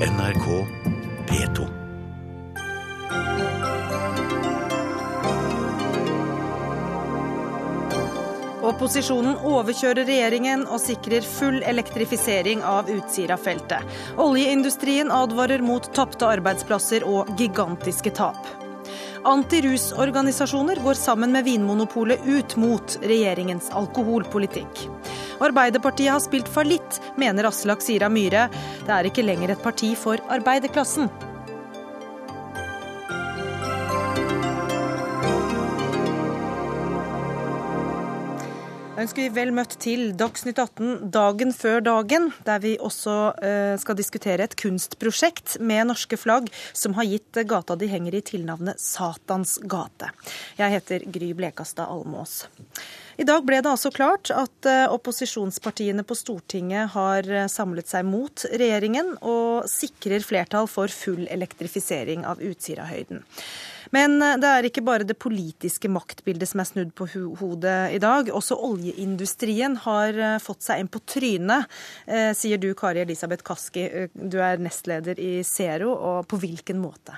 NRK P2. Opposisjonen overkjører regjeringen og sikrer full elektrifisering av Utsira-feltet. Oljeindustrien advarer mot tapte arbeidsplasser og gigantiske tap. Antirusorganisasjoner går sammen med Vinmonopolet ut mot regjeringens alkoholpolitikk. Arbeiderpartiet har spilt fallitt, mener Aslak Sira Myhre. Det er ikke lenger et parti for arbeiderklassen. Ønsker vi vel møtt til Dagsnytt 18 dagen før dagen, der vi også eh, skal diskutere et kunstprosjekt med norske flagg som har gitt gata de henger i tilnavnet Satans gate. Jeg heter Gry Blekastad Almås. I dag ble det altså klart at eh, opposisjonspartiene på Stortinget har eh, samlet seg mot regjeringen og sikrer flertall for full elektrifisering av Utsirahøyden. Men eh, det er ikke bare det politiske maktbildet som er snudd på hodet i dag. Også oljeindustrien har fått seg en på trynet, sier du Kari Elisabeth Kaski. Du er nestleder i Zero, og på hvilken måte?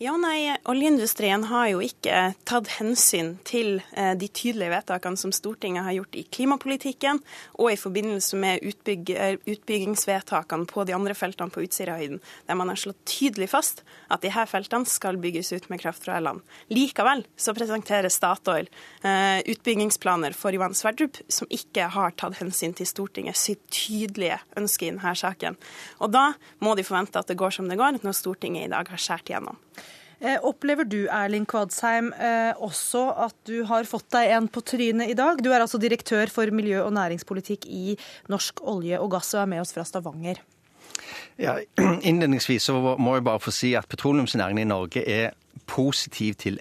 Ja, nei, Oljeindustrien har jo ikke tatt hensyn til eh, de tydelige vedtakene som Stortinget har gjort i klimapolitikken, og i forbindelse med utbygg, eh, utbyggingsvedtakene på de andre feltene på Utsirahøyden, der man har slått tydelig fast at her feltene skal bygges ut med kraft fra land. Likevel så presenterer Statoil eh, utbyggingsplaner for Johan Sverdrup som ikke har tatt hensyn til Stortinget sitt tydelige ønske i denne saken. Og da må de forvente at det går som det går, når Stortinget i dag har skåret igjennom. Eh, opplever du Erling Kvadsheim, eh, også at du har fått deg en på trynet i dag? Du er altså direktør for miljø- og næringspolitikk i Norsk olje og gass og er med oss fra Stavanger. Ja, Innledningsvis så må jeg bare få si at petroleumsnæringen i Norge er positiv til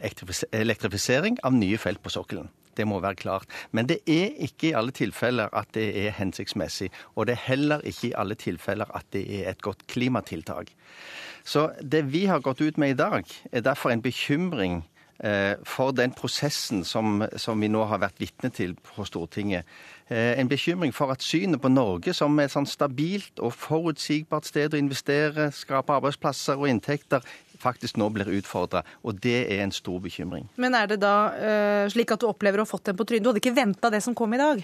elektrifisering av nye felt på sokkelen. Det må være klart. Men det er ikke i alle tilfeller at det er hensiktsmessig. Og det er heller ikke i alle tilfeller at det er et godt klimatiltak. Så det vi har gått ut med i dag, er derfor en bekymring eh, for den prosessen som, som vi nå har vært vitne til på Stortinget. Eh, en bekymring for at synet på Norge som et sånn stabilt og forutsigbart sted å investere, skape arbeidsplasser og inntekter, faktisk nå blir utfordra. Og det er en stor bekymring. Men er det da uh, slik at du opplever å ha fått den på trynet? Du hadde ikke venta det som kom i dag?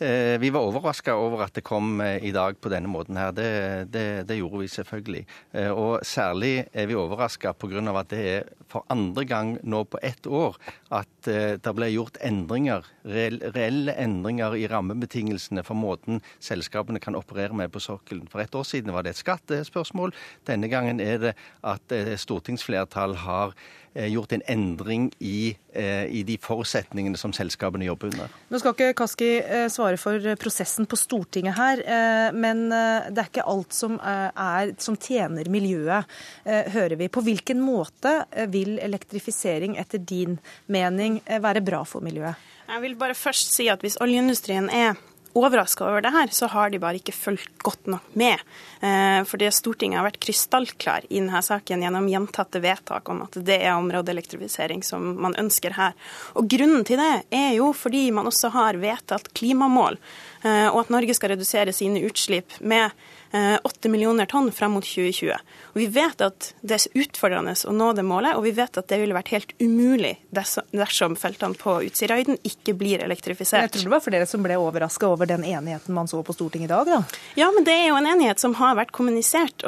Eh, vi var overraska over at det kom eh, i dag på denne måten her. Det, det, det gjorde vi selvfølgelig. Eh, og særlig er vi overraska pga. at det er for andre gang nå på ett år at det ble gjort endringer, reelle endringer i rammebetingelsene for måten selskapene kan operere med på sokkelen. For ett år siden var det et skattespørsmål. Denne gangen er det at stortingsflertall har gjort en endring i, i de forutsetningene som selskapene jobber under. Nå skal ikke Kaski svare svare for prosessen på Stortinget her, eh, men eh, det er ikke alt som, eh, er, som tjener miljøet, hører vi. På hvilken måte vil elektrifisering etter din mening være bra for miljøet? Jeg vil bare først si at hvis oljeindustrien er overraska over det her, så har de bare ikke fulgt godt nok med. Eh, fordi Stortinget har vært krystallklar i denne saken gjennom gjentatte vedtak om at det er områdeelektrifisering som man ønsker her. Og Grunnen til det er jo fordi man også har vedtatt klimamål, og at Norge skal redusere sine utslipp med 8 eh, millioner tonn fram mot 2020. Og Vi vet at det er utfordrende å nå det målet, og vi vet at det ville vært helt umulig dersom feltene på Utsirahøyden ikke blir elektrifisert. Jeg tror det var for dere som ble overraska over den enigheten man så på Stortinget i dag, da? Ja, men det er jo en enighet som har vært kommunisert,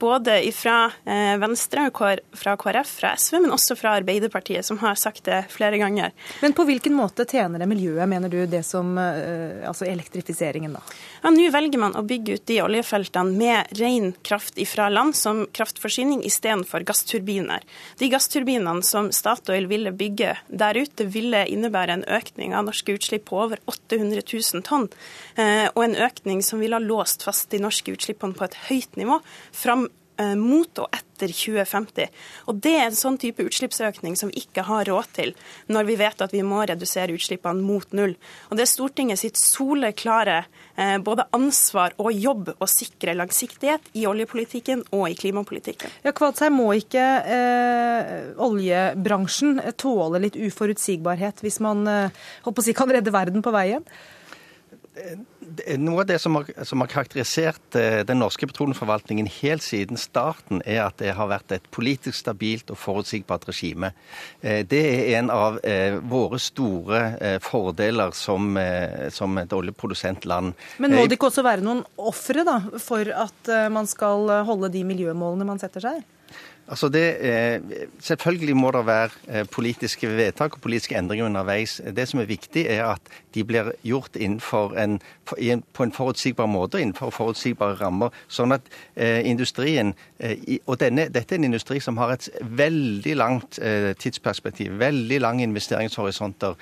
både fra eh, Venstre, fra KrF, fra SV, men også fra Arbeiderpartiet, som har sagt det flere ganger. Men på hvilken måte tjener det miljøet, mener du, det som, eh, altså elektrifiseringen, da? Ja, Nå velger man å bygge ut de oljefeltene med ren kraft ifra land som kraftforsyning istedenfor gassturbiner. De gassturbinene som Statoil ville bygge der ute, ville innebære en økning av norske utslipp på over 800 000 tonn, eh, og en økning som ville ha låst fast de norske utslippene på et høyt nivå fram mot og etter 2050. Og Det er en sånn type utslippsøkning som vi ikke har råd til når vi vet at vi må redusere utslippene mot null. Og Det er Stortinget sitt soleklare eh, både ansvar og jobb å sikre langsiktighet i oljepolitikken og i klimapolitikken. Ja, Kvadsheim, må ikke eh, oljebransjen tåle litt uforutsigbarhet hvis man eh, si, kan redde verden på veien? Noe av det som har, som har, karakterisert eh, den norske petroleumsforvaltningen helt siden starten, er at det har vært et politisk stabilt og forutsigbart regime. Eh, det er en av eh, våre store fordeler som, som et oljeprodusentland. Men må det ikke også være noen ofre for at man skal holde de miljømålene man setter seg? Altså det, selvfølgelig må det være eh, politiske vedtak og politiske endringer underveis. Det som er viktig, er at de blir gjort en, på en forutsigbar måte innenfor forutsigbare rammer. Sånn at eh, industrien eh, Og denne, dette er en industri som har et veldig langt tidsperspektiv, veldig lange investeringshorisonter.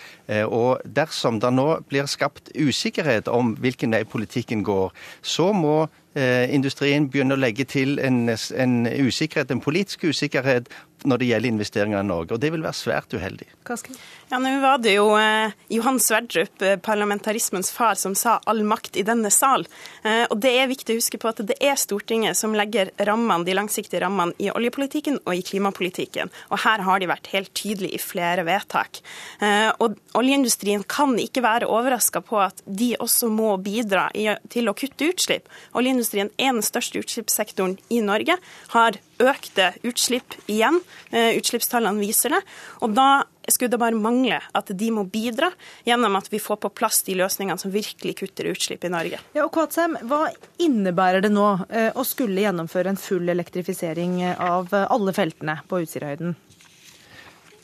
Og dersom det nå blir skapt usikkerhet om hvilken vei politikken går, så må Eh, industrien begynner å legge til en, en, usikkerhet, en politisk usikkerhet når det gjelder investeringer i Norge. Og det vil være svært uheldig. Kasken. Ja, Nå var det jo eh, Johan Sverdrup, eh, parlamentarismens far, som sa 'all makt i denne sal'. Eh, og Det er viktig å huske på at det er Stortinget som legger rammene, de langsiktige rammene i oljepolitikken og i klimapolitikken. Og Her har de vært helt tydelige i flere vedtak. Eh, og Oljeindustrien kan ikke være overraska på at de også må bidra i, til å kutte utslipp. Oljeindustrien er den største utslippssektoren i Norge, har økte utslipp igjen. Eh, utslippstallene viser det. Og da skulle det bare mangle at de må bidra gjennom at vi får på plass de løsningene som virkelig kutter utslipp i Norge. Ja, og Kvatsheim, Hva innebærer det nå eh, å skulle gjennomføre en full elektrifisering av alle feltene på Utsirahøyden?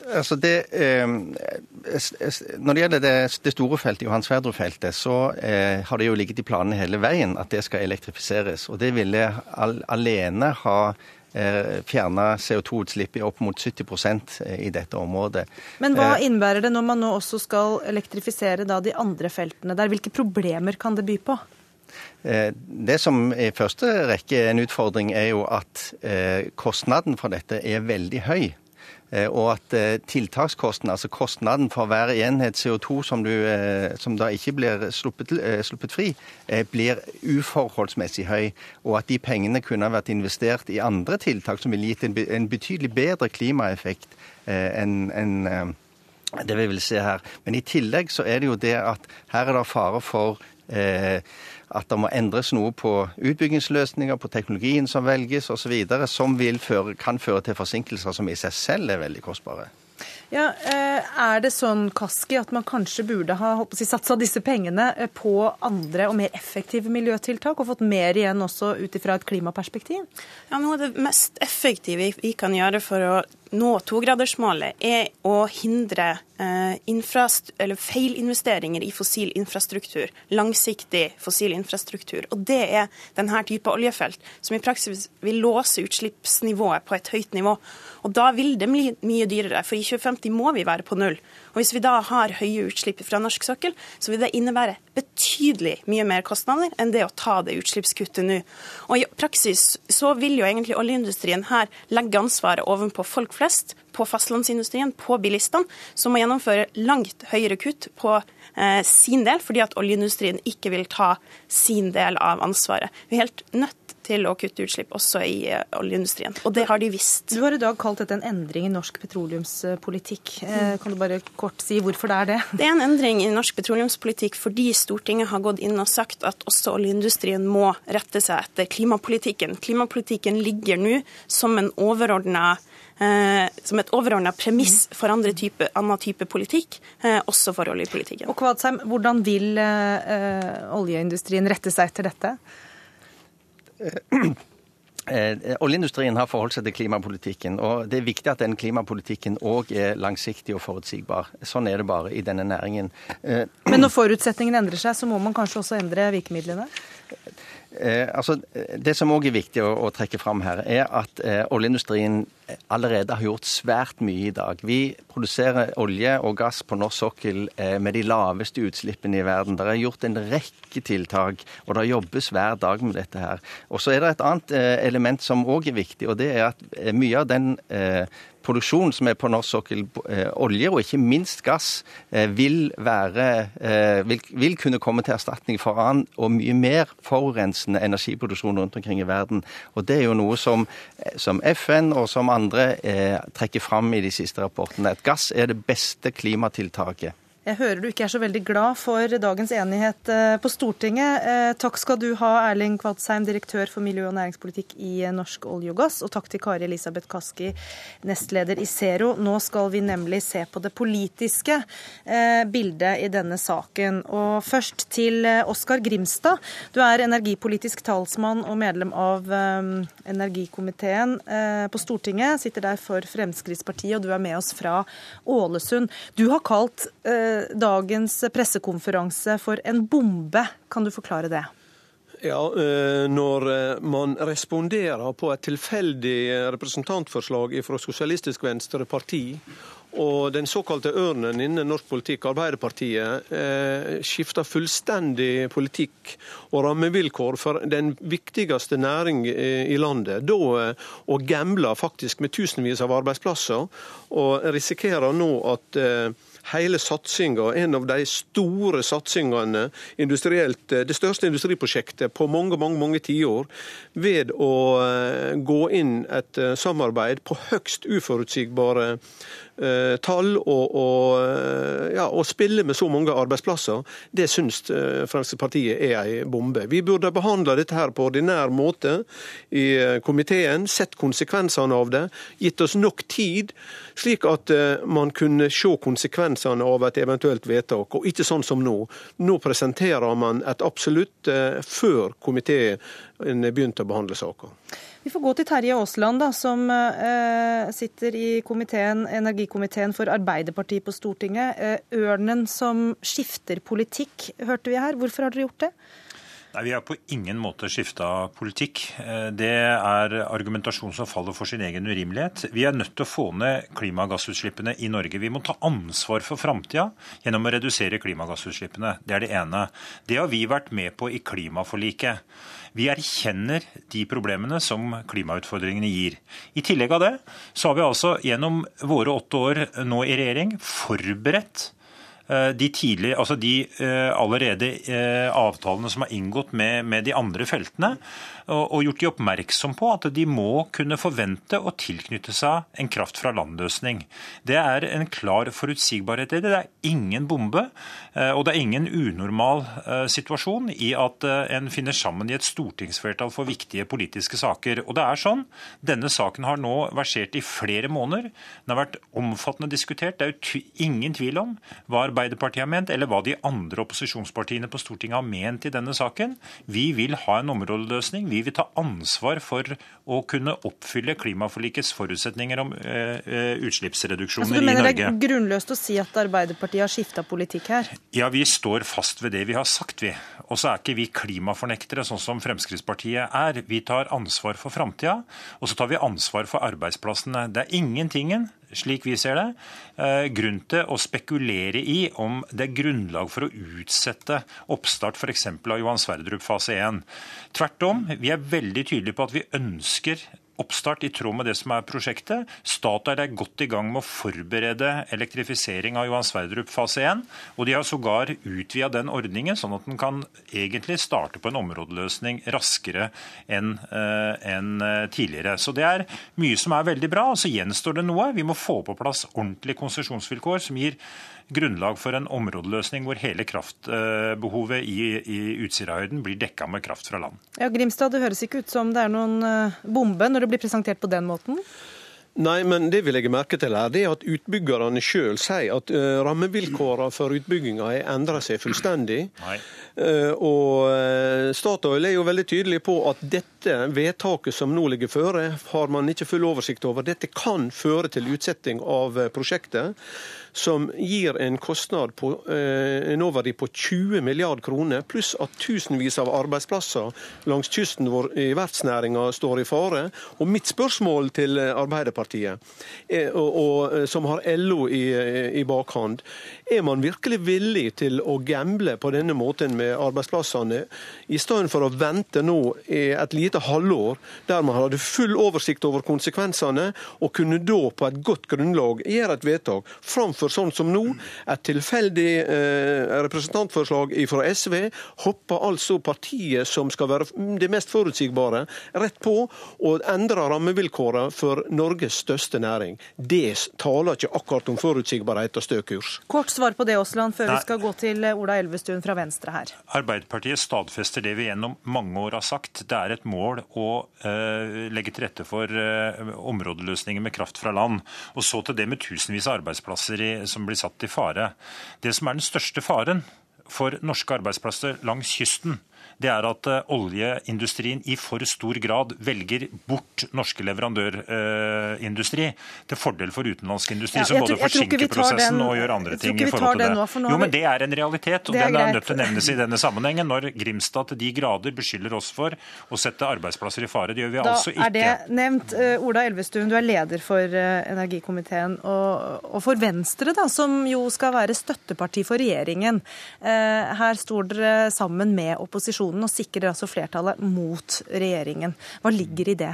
Altså det, eh, når det gjelder det, det store feltet, Johan Sverdrup-feltet, så eh, har det jo ligget i planene hele veien at det skal elektrifiseres. Og det ville al alene ha Eh, fjerne CO2-utslipp i opp mot 70 eh, i dette området. Men hva eh, innebærer det når man nå også skal elektrifisere de andre feltene der? Hvilke problemer kan det by på? Det som i første rekke er en utfordring, er jo at kostnaden for dette er veldig høy. Eh, og at tiltakskostnaden, tiltakskosten, altså kostnaden for hver enhet CO2 som, du, eh, som da ikke blir sluppet, sluppet, fri, blir uforholdsmessig høy. Og at de pengene kunne ha vært investert i andre tiltak som ville gitt en, en betydelig bedre klimaeffekt enn en, det vi vil se her. Men i tillegg så er det jo det at her er det fare for eh, at det må endres noe på utbyggingsløsninger, på teknologien som velges osv., som føre, kan føre til forsinkelser som i seg selv er veldig kostbare. Ja, eh, Er det sånn Kaski, at man kanskje burde ha si, satsa disse pengene eh, på andre og mer effektive miljøtiltak, og fått mer igjen også ut ifra et klimaperspektiv? Ja, Noe av det mest effektive vi kan gjøre for å nå togradersmålet, er å hindre eh, feilinvesteringer i fossil infrastruktur. Langsiktig fossil infrastruktur. Og det er denne type oljefelt, som i praksis vil låse utslippsnivået på et høyt nivå. Og da vil det bli mye dyrere, for i 2050 må vi være på null. Og Hvis vi da har høye utslipp fra norsk sokkel, så vil det innebære betydelig mye mer kostnader enn det å ta det utslippskuttet nå. Og I praksis så vil jo egentlig oljeindustrien her legge ansvaret ovenpå folk flest, på fastlandsindustrien, på bilistene, som må gjennomføre langt høyere kutt på eh, sin del, fordi at oljeindustrien ikke vil ta sin del av ansvaret. Vi er helt nødt til å kutte utslipp også i eh, oljeindustrien. Og det har de visst. Du har i dag kalt dette en endring i norsk petroleumspolitikk. Eh, kan du bare kort si hvorfor det er det? Det er en endring i norsk petroleumspolitikk fordi Stortinget har gått inn og sagt at også oljeindustrien må rette seg etter klimapolitikken. Klimapolitikken ligger nå som en overordna Eh, som et overordna premiss for andre type, annen type politikk, også for oljepolitikken. Og Kvadsheim, Hvordan vil oljeindustrien rette seg etter dette? Eh, oljeindustrien har forholdt seg til klimapolitikken, og det er viktig at den klimapolitikken òg er langsiktig og forutsigbar. Sånn er det bare i denne næringen. Eh, Men når forutsetningene endrer seg, så må man kanskje også endre virkemidlene? Eh, altså, det som òg er viktig å, å, trekke fram her, er at eh, oljeindustrien allerede har gjort svært mye i dag. Vi produserer olje og gass på norsk sokkel eh, med de laveste utslippene i verden. Det er gjort en rekke tiltak, og det jobbes hver dag med dette her. Og så er det et annet eh, element som òg er viktig, og det er at eh, mye av den eh, produksjon som er på norsk sokkel, eh, olje og ikke minst gass, eh, vil, være, eh, vil, vil, kunne komme til erstatning for annen og mye mer forurensende energiproduksjon rundt omkring i verden. Og Det er jo noe som, som FN og som andre eh, trekker fram i de siste rapportene. At gass er det beste klimatiltaket. Jeg hører du ikke er så veldig glad for dagens enighet eh, på Stortinget. Eh, takk skal du ha, Erling Kvadsheim, direktør for miljø- og næringspolitikk i Norsk olje og gass. Og takk til Kari Elisabeth Kaski, nestleder i Zero. Nå skal vi nemlig se på det politiske eh, bildet i denne saken. Og først til Oskar Grimstad. Du er energipolitisk talsmann og medlem av energikomiteen på Stortinget. Sitter der for Fremskrittspartiet, og du er med oss fra Ålesund. Du har kalt dagens pressekonferanse for en bombe. Kan du forklare det? Ja, eh, Når eh, man responderer på et tilfeldig representantforslag fra Sosialistisk Venstreparti, og den såkalte ørnen innen norsk politikk, Arbeiderpartiet, eh, skifter fullstendig politikk og rammevilkår for den viktigste næring i landet. Da og gambler faktisk med tusenvis av arbeidsplasser, og risikerer nå at hele satsinga, en av de store satsingene industrielt, det største industriprosjektet på mange mange, mange tiår, ved å eh, gå inn et eh, samarbeid på høgst uforutsigbare Eh, tall og, og, eh, ja, og, spille med så mange arbeidsplasser, det syns eh, Fremskrittspartiet er ei bombe. Vi burde behandla dette her på ordinær måte i komiteen, sett konsekvensene av det, gitt oss nok tid, slik at man kunne se konsekvensene av et eventuelt vedtak, og ikke sånn som nå. Nå presenterer man et absolutt før komiteen begynte å behandle saka. Vi får gå til Terje Aasland, da, som eh, sitter i komiteen, energikomiteen for Arbeiderpartiet på Stortinget. Eh, ørnen som skifter politikk, hørte vi her. Hvorfor har dere gjort det? Nei, Vi har på ingen måte skifta politikk. Eh, det er argumentasjon som faller for sin egen urimelighet. Vi er nødt til å få ned klimagassutslippene i Norge. Vi må ta ansvar for framtida gjennom å redusere klimagassutslippene. Det er det ene. Det har vi vært med på i klimaforliket. Vi erkjenner de problemene som klimautfordringene gir. I tillegg av det så har vi altså gjennom våre åtte år nå i regjering forberedt eh, de, tidlig, altså de eh, allerede eh, avtalene som er inngått med, med de andre feltene og gjort de oppmerksom på at de må kunne forvente å tilknytte seg en kraft fra land-løsning. Det er en klar forutsigbarhet i det. Det er ingen bombe, eh, og det er ingen unormal eh, situasjon i at eh, en finner sammen i et stortingsflertall for viktige politiske saker. Og det er sånn, Denne saken har nå versert i flere måneder. Den har vært omfattende diskutert. Det er jo ingen tvil om hva Arbeiderpartiet har ment, eller hva de andre opposisjonspartiene på Stortinget har ment i denne saken. Vi vil ha en områdeløsning. Vi vi vil ta ansvar for å kunne oppfylle klimaforlikets forutsetninger om uh, utslippsreduksjoner altså, i Norge. Du mener det er grunnløst å si at Arbeiderpartiet har skifta politikk her? Ja, vi står fast ved det vi har sagt, vi. Og så er ikke vi klimafornektere, sånn som Fremskrittspartiet er. Vi tar ansvar for framtida, og så tar vi ansvar for arbeidsplassene. Det er ingentingen slik vi ser det, eh, grunn til å spekulere i om det er grunnlag for å utsette oppstart f.eks. av Johan Sverdrup fase 1. Tvert om, vi er veldig tydelige på at vi ønsker oppstart i tråd med det som er prosjektet. Statoil er godt i gang med å forberede elektrifisering av Johan Sverdrup fase 1. Og de har sågar utvida den ordningen, sånn at den kan egentlig starte på en områdeløsning raskere enn uh, en eh, tidligere. Så det er mye som er veldig bra. Og så gjenstår det noe. Vi må få på plass ordentlige konsesjonsvilkår som gir grunnlag for en områdeløsning hvor hele kraftbehovet i, i Utsirahøyden blir dekka med kraft fra land. Ja, Grimstad, det høres ikke ut som det er noen eh, bombe når det blir presentert på den måten? Nei, men det vi legger merke til her, det er at utbyggerne sjøl sier at uh, rammevilkårene for utbygginga har endra seg fullstendig. Uh, og uh, Statoil er jo veldig tydelig på at dette vedtaket som nå ligger føre, har man ikke full oversikt over. Dette kan føre til utsetting av prosjektet som gir en kostnad på eh, en oververdi på 20 milliard kroner, pluss at tusenvis av arbeidsplasser langs kysten vår i verftsnæringa står i fare. Og mitt spørsmål til Arbeiderpartiet, er, og, og, eh, som har LO i, i bakhånd, er man virkelig villig til å gamble på denne måten med arbeidsplassene, i stedet for å vente nå i et lite halvår, der man hadde full oversikt over konsekvensene, og kunne da på et godt grunnlag gjøre et vedtak, framfor sånn som nå, et tilfeldig eh, representantforslag fra SV, hopper altså partiet som skal være det mest forutsigbare, rett på og endrer rammevilkårene for Norges største næring. Det taler ikke akkurat om forutsigbarhet og stø kurs. Kort svar på det, Aasland, før Nei. vi skal gå til eh, Ola Elvestuen fra Venstre her. Arbeiderpartiet stadfester det vi gjennom mange år har sagt. Det er et mål å eh, legge til rette for eh, områdeløsninger med kraft fra land. Og så til det med tusenvis av arbeidsplasser i, som blir satt i fare. Det som er den største faren for norske arbeidsplasser langs kysten, det er at eh, oljeindustrien i for stor grad velger bort norske leverandørindustri til fordel for utenlandsk industri, Ja, som både forsinker prosessen den- og gjør andre ting i forhold til det. nå, Jo, men det er en realitet, og er den er greit. nødt til å nevnes i denne sammenhengen. Når Grimstad til de grader beskylder oss for å sette arbeidsplasser i fare. Det gjør vi Da altså ikke. Da er det nevnt. Eh, Ola Elvestuen, du er leder for eh, energikomiteen. Og, og for Venstre, da, som jo skal være støtteparti for regjeringen. Her står dere sammen med opposisjonen og sikrer altså flertallet mot regjeringen. Hva ligger i det?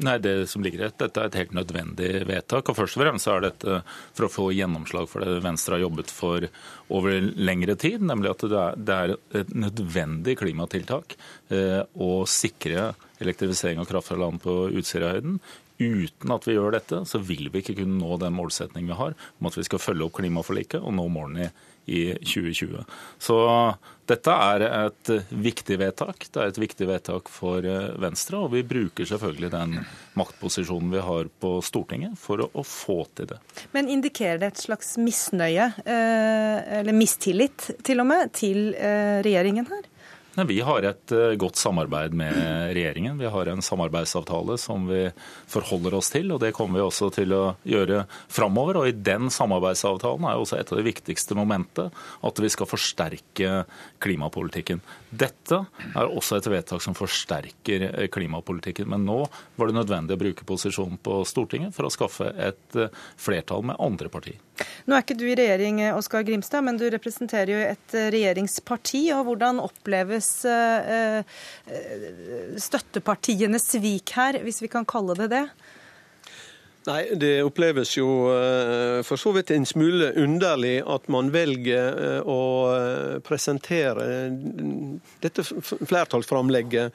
Nei, det som ligger i det, Dette er et helt nødvendig vedtak. og Først og fremst er dette for å få gjennomslag for det Venstre har jobbet for over lengre tid. Nemlig at det er et nødvendig klimatiltak eh, å sikre elektrifisering av kraft fra land på Utsirahøyden. Uten at vi gjør dette, så vil vi ikke kunne nå den målsettingen vi har om at vi skal følge opp klimaforliket og nå målene i, i 2020. Så dette er et viktig vedtak. Det er et viktig vedtak for eh, Venstre, og vi bruker selvfølgelig den maktposisjonen vi har på Stortinget for å, få til det. Men indikerer det et slags misnøye, eh, eller mistillit til og med, til eh, regjeringen her? Nei, Vi har et eh, godt samarbeid med regjeringen. Vi har en samarbeidsavtale som vi forholder oss til, og det kommer vi også til å gjøre framover. Og i den samarbeidsavtalen er også et av de viktigste momentet at vi skal forsterke klimapolitikken. Dette er også et vedtak som forsterker eh, klimapolitikken. Men nå var det nødvendig å bruke posisjonen på Stortinget for å skaffe et eh, flertall med andre partier. Nå er ikke du i regjering, eh, Oskar Grimstad, men du representerer jo et eh, regjeringsparti. og Hvordan oppleves eh, støttepartienes svik her, hvis vi kan kalle det det? Nei, Det oppleves jo for så vidt en smule underlig at man velger å presentere dette flertallsframlegget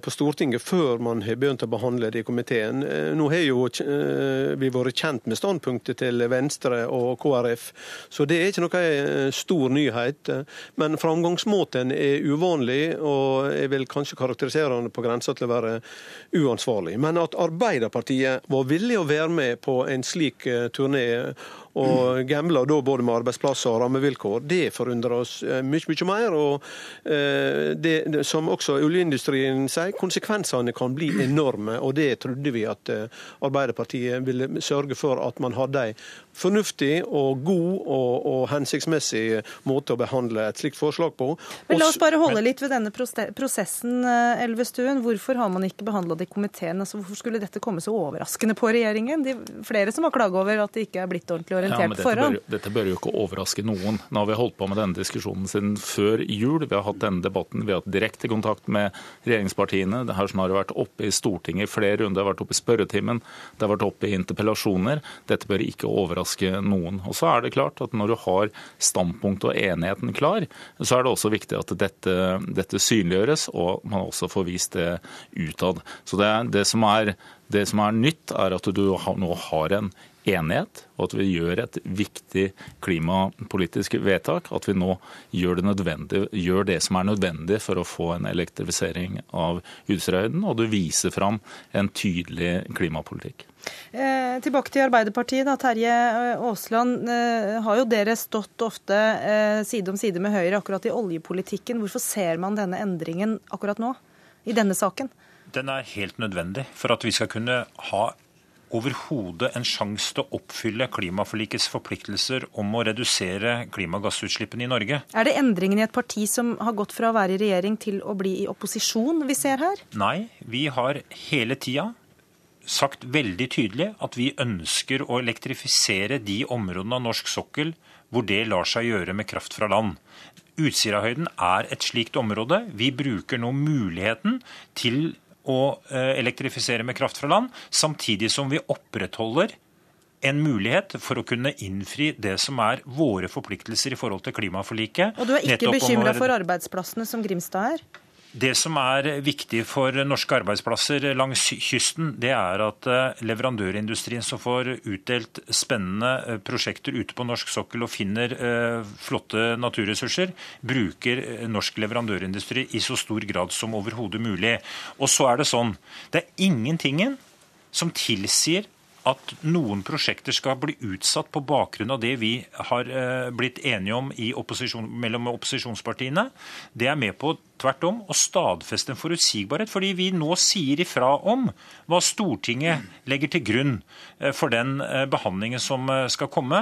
på Stortinget før man har begynt å behandle det i komiteen. Eh, Nå har jo eh, vi vært kjent med standpunktet til Venstre og KrF, så det er ikke noe eh, stor nyhet. Men framgangsmåten er uvanlig, og jeg vil kanskje karakterisere den på grensa til å være uansvarlig. Men at Arbeiderpartiet var villig å være med på en slik eh, turné og gambler da både med arbeidsplasser og rammevilkår, det forundrer oss eh, mye, mye mer. Og eh, det, som også oljeindustrien sier, konsekvensene kan bli enorme. Og det trodde vi at eh, Arbeiderpartiet ville sørge for at man hadde en fornuftig og god og, og hensiktsmessig måte å behandle et slikt forslag på. Men La oss bare holde litt ved denne prosessen, eh, Elvestuen. Hvorfor har man ikke behandla det i komiteen? Altså, hvorfor skulle dette komme så overraskende på regjeringen? De, flere som har klaget over at det ikke er blitt ordentlig orientert ja, på dette, bør, forhånd. dette bør jo ikke overraske noen. Nå har vi holdt på med denne diskusjonen siden før jul. Vi har hatt denne debatten, vi har hatt direkte kontakt med regjeringspartiene. Det har snarere vært oppe i Stortinget i flere runder, det har vært oppe i spørretimen, det har vært oppe i interpellasjoner. Dette bør ikke overraske noen. Og så er det klart at når du har standpunktet og enigheten klar, så er det også viktig at dette, dette synliggjøres, og man også får vist det utad. Så det, det, som er, det som er nytt, er at du nå har en enighet, og at vi gjør et viktig klimapolitisk vedtak. At vi nå gjør det, gjør det som er nødvendig for å få en elektrifisering av Utsirahøyden, og du viser fram en tydelig klimapolitikk. Eh, tilbake til Arbeiderpartiet. da, Terje eh, Aasland. Eh, har jo dere stått ofte eh, side om side med Høyre akkurat i oljepolitikken. Hvorfor ser man denne endringen akkurat nå, i denne saken? Den er helt nødvendig for at vi skal kunne ha overhodet en sjanse til å oppfylle klimaforlikets forpliktelser om å redusere klimagassutslippene i Norge. Er det endringen i et parti som har gått fra å være i regjering til å bli i opposisjon vi ser her? Nei, vi har hele tida sagt veldig tydelig at vi ønsker å elektrifisere de områdene av norsk sokkel hvor det lar seg gjøre med kraft fra land. Utsirahøyden er et slikt område. Vi bruker nå muligheten til å eh, elektrifisere med kraft fra land, samtidig som vi opprettholder en mulighet for å kunne innfri det som er våre forpliktelser i forhold til klimaforliket. Og du er ikke bekymra for arbeidsplassene som Grimstad er? Det som er viktig for norske arbeidsplasser langs kysten, det er at eh, leverandørindustrien som får utdelt spennende eh, prosjekter ute på norsk sokkel og finner eh, flotte naturressurser, bruker norsk leverandørindustri i så stor grad som overhodet mulig. Og så er det sånn, det er ingentingen som tilsier at noen prosjekter skal bli utsatt på bakgrunn av det vi har eh, blitt enige om opposisjon, mellom opposisjonspartiene. Det er med på tvert om å stadfeste en forutsigbarhet, fordi vi nå sier ifra om hva Stortinget legger til grunn eh, for den eh, behandlingen som skal komme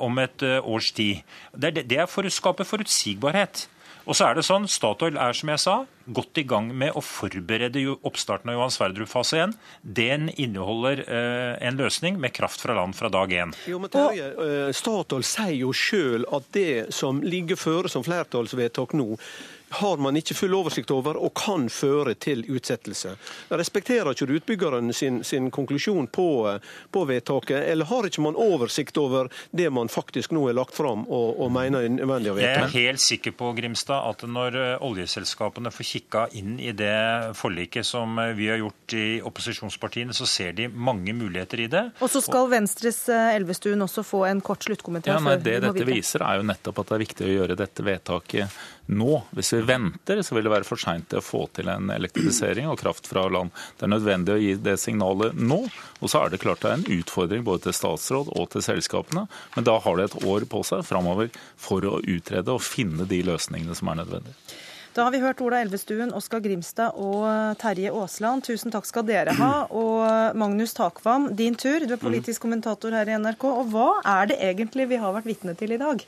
om et års tid. Det er for å skape forutsigbarhet. Og så er det sånn, Statoil er som jeg sa, godt i gang med å forberede oppstarten av Johan Sverdrup fase 1. Den inneholder eh, en løsning med kraft fra land fra dag én. Eh, Statoil sier jo sjøl at det som ligger føre som flertallsvedtak nå, har man ikke full oversikt over og kan føre til utsettelse. Respekterer ikke du utbyggeren sin, sin konklusjon på, på, vedtaket, eller har ikke man oversikt over det man faktisk nå er lagt fram og, og mener er nødvendig å vedta? Jeg er helt sikker på Grimstad, at når eh, oljeselskapene får kikka inn i det forliket som eh, vi har gjort i opposisjonspartiene, så ser de mange muligheter i det. Og så skal Venstres eh, Elvestuen også få en kort sluttkommentar. Ja, nei, det dette viser, er jo nettopp at det er viktig å gjøre dette vedtaket nå. Hvis vi venter, så vil det være for seint å få til en elektrifisering og kraft fra land. Det er nødvendig å gi det signalet nå. Og så er det klart det er en utfordring både til statsråd og til selskapene. Men da har det et år på seg framover for å utrede og finne de løsningene som er nødvendige. Da har vi hørt Ola Elvestuen, Oskar Grimstad og Terje Aasland. Tusen takk skal dere ha. Og Magnus Takvam, din tur. Du er politisk kommentator her i NRK. Og hva er det egentlig vi har vært vitne til i dag?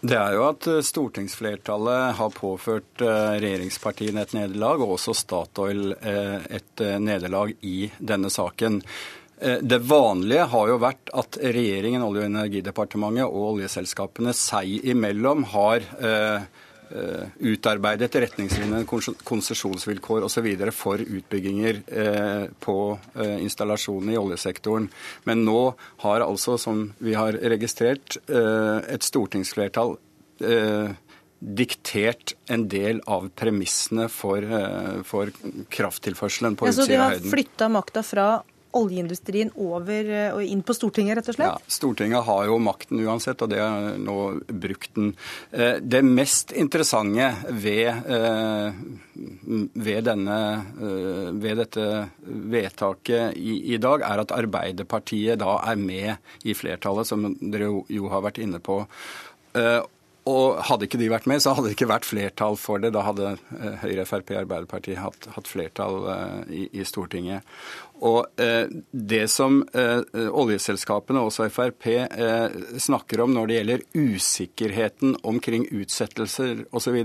Det er jo at eh, stortingsflertallet har påført eh, regjeringspartiene et nederlag, og også Statoil eh, et nederlag i denne saken. Det vanlige har jo vært at regjeringen, Olje- og energidepartementet og oljeselskapene seg imellom har Eh, utarbeidet retningslinjer, konsesjonsvilkår osv. for utbygginger eh, på eh, installasjonene i oljesektoren. Men nå har altså, som vi har registrert, et stortingsflertall diktert en del av premissene for, for krafttilførselen på ja, Utsirahøyden. Så de har flytta makta fra oljeindustrien over eh, og inn på Stortinget, rett og slett? Ja, Stortinget har jo makten uansett, og det har nå brukt den. Eh, det mest interessante ved, eh, ved, denne, ved dette vedtaket i, i, dag, er at Arbeiderpartiet da er med i flertallet, som dere jo har vært inne på. Og hadde ikke de vært med, så hadde det ikke vært flertall for det. Da hadde Høyre, Frp, Arbeiderpartiet hatt, hatt flertall i, i, Stortinget. Og eh, Det som eh, oljeselskapene, også Frp, eh, snakker om når det gjelder usikkerheten omkring utsettelser osv.,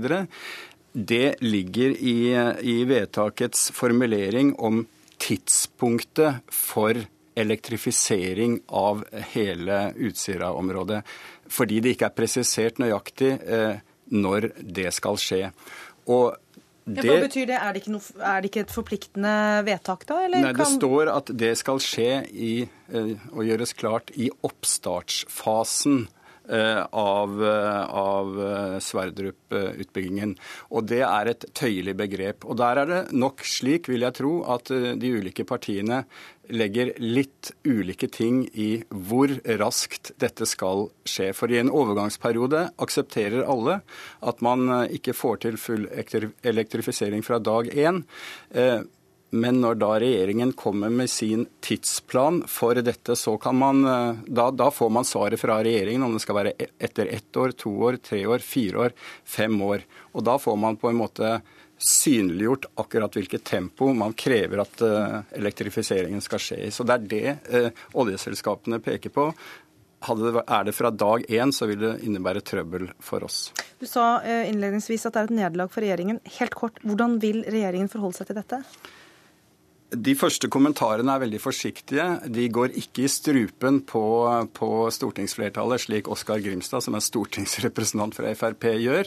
det ligger i, i vedtakets formulering om tidspunktet for elektrifisering av hele Utsira-området. Fordi det ikke er presisert nøyaktig når det skal skje. Og det, Hva betyr det? Er det, noe, er det, ikke et forpliktende vedtak, da? nei, kan... Det står at det skal skje i, eh, og gjøres klart i oppstartsfasen av, eh, av Sverdrup-utbyggingen. Og Det er et tøyelig begrep. Og Der er det nok slik, vil jeg tro, at de ulike partiene legger litt ulike ting i hvor raskt dette skal skje. For i en overgangsperiode aksepterer alle at man eh, ikke får til full elektrifisering fra dag én. Eh, men når da regjeringen kommer med sin tidsplan for dette, så kan man eh, da, da, får man svaret fra regjeringen om det skal være e-, etter ett år, to år, tre år, fire år, fem år. Og da får man på en måte synliggjort akkurat hvilket tempo man krever at uh, elektrifiseringen skal skje i. Så Det er det uh, oljeselskapene peker på. Det, er det fra dag én, så vil det innebære trøbbel for oss. Du sa uh, innledningsvis at det er et nederlag for regjeringen. Helt kort, Hvordan vil regjeringen forholde seg til dette? De første kommentarene er veldig forsiktige. De går ikke i strupen på, på stortingsflertallet, slik Oskar Grimstad, som er stortingsrepresentant fra Frp, gjør.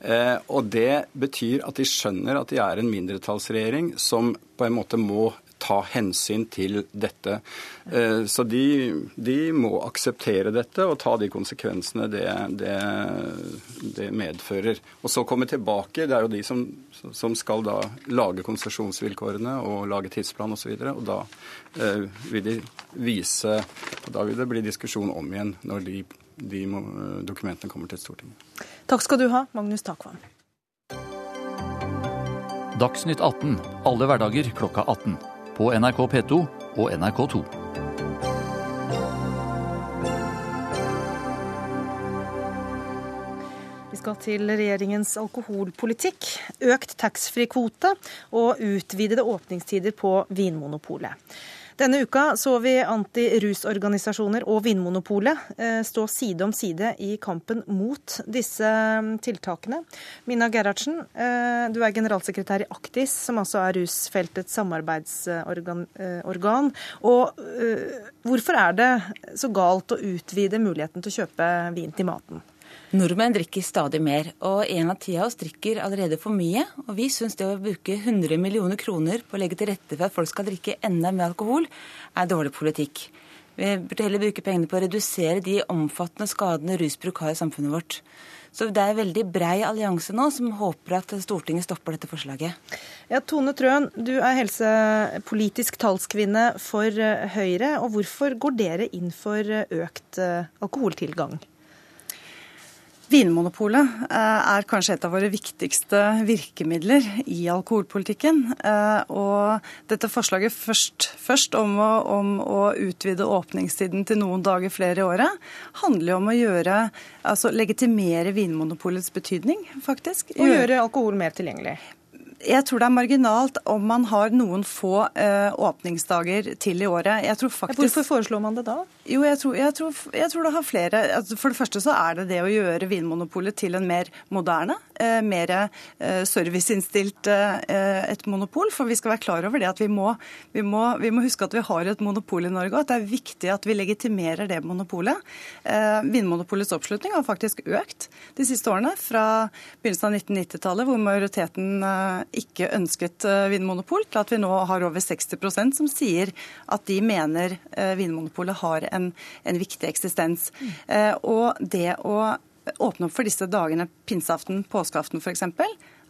Eh, og Det betyr at de skjønner at de er en mindretallsregjering som på en måte må ta hensyn til dette. Eh, så de, de må akseptere dette og ta de konsekvensene det, det, det medfører. Og så komme tilbake. Det er jo de som, som skal da lage konsesjonsvilkårene og lage tidsplan osv. Og, så og da eh, vil de vise Da vil det bli diskusjon om igjen når de, de dokumentene kommer til Stortinget. Takk skal du ha, Magnus Takvam. Dagsnytt 18 alle hverdager klokka 18. På NRK P2 og NRK2. Vi skal til regjeringens alkoholpolitikk. Økt taxfree-kvote og utvidede åpningstider på Vinmonopolet. Denne uka så vi antirusorganisasjoner og Vinmonopolet eh, stå side om side i kampen mot disse mm, tiltakene. Mina Gerhardsen, eh, du er generalsekretær i Aktis, som altså er rusfeltets samarbeidsorgan. Eh, og hvorfor er det så galt å utvide muligheten til å kjøpe vin til maten? Nordmenn drikker stadig mer, og en av ti av oss drikker allerede for mye. Og vi syns det å bruke 100 millioner kroner på å legge til rette for at folk skal drikke enda mer alkohol, er dårlig politikk. Vi burde heller bruke pengene på å redusere de omfattende skadene rusbruk har i samfunnet vårt. Så det er en veldig brei allianse nå som håper at Stortinget stopper dette forslaget. Ja, Tone Trøen, du er helsepolitisk talskvinne for Høyre. og Hvorfor går dere inn for økt eh, alkoholtilgang? Vinmonopolet eh, er kanskje et av våre viktigste virkemidler i alkoholpolitikken. Eh, og dette forslaget først, først om, å, om, å, utvide åpningstiden til noen dager flere i året, handler jo om å gjøre, altså legitimere Vinmonopolets betydning, faktisk. Og gjøre alkohol mer tilgjengelig. Jeg tror det er marginalt om man har noen få eh, åpningsdager til i året. Faktisk... Hvorfor foreslår man det da? Jo, jeg tror, jeg tror, jeg tror det har flere. Altså, for det første så er det det å gjøre Vinmonopolet til en mer moderne, eh, mer eh, serviceinnstilt eh, et monopol. For vi skal være klar over det at vi må, vi, må, vi må, huske at vi har et monopol i Norge, og at det er viktig at vi legitimerer det monopolet. Eh, Vinmonopolets oppslutning har faktisk økt de siste årene, fra begynnelsen av 1990-tallet, hvor majoriteten eh, ikke ønsket eh, vinmonopol, til at vi nå har over 60% som sier at de mener Vinmonopolet har en, en viktig eksistens. Mm. Og det å åpne opp for disse dagene, pinseaften, påskeaften f.eks.,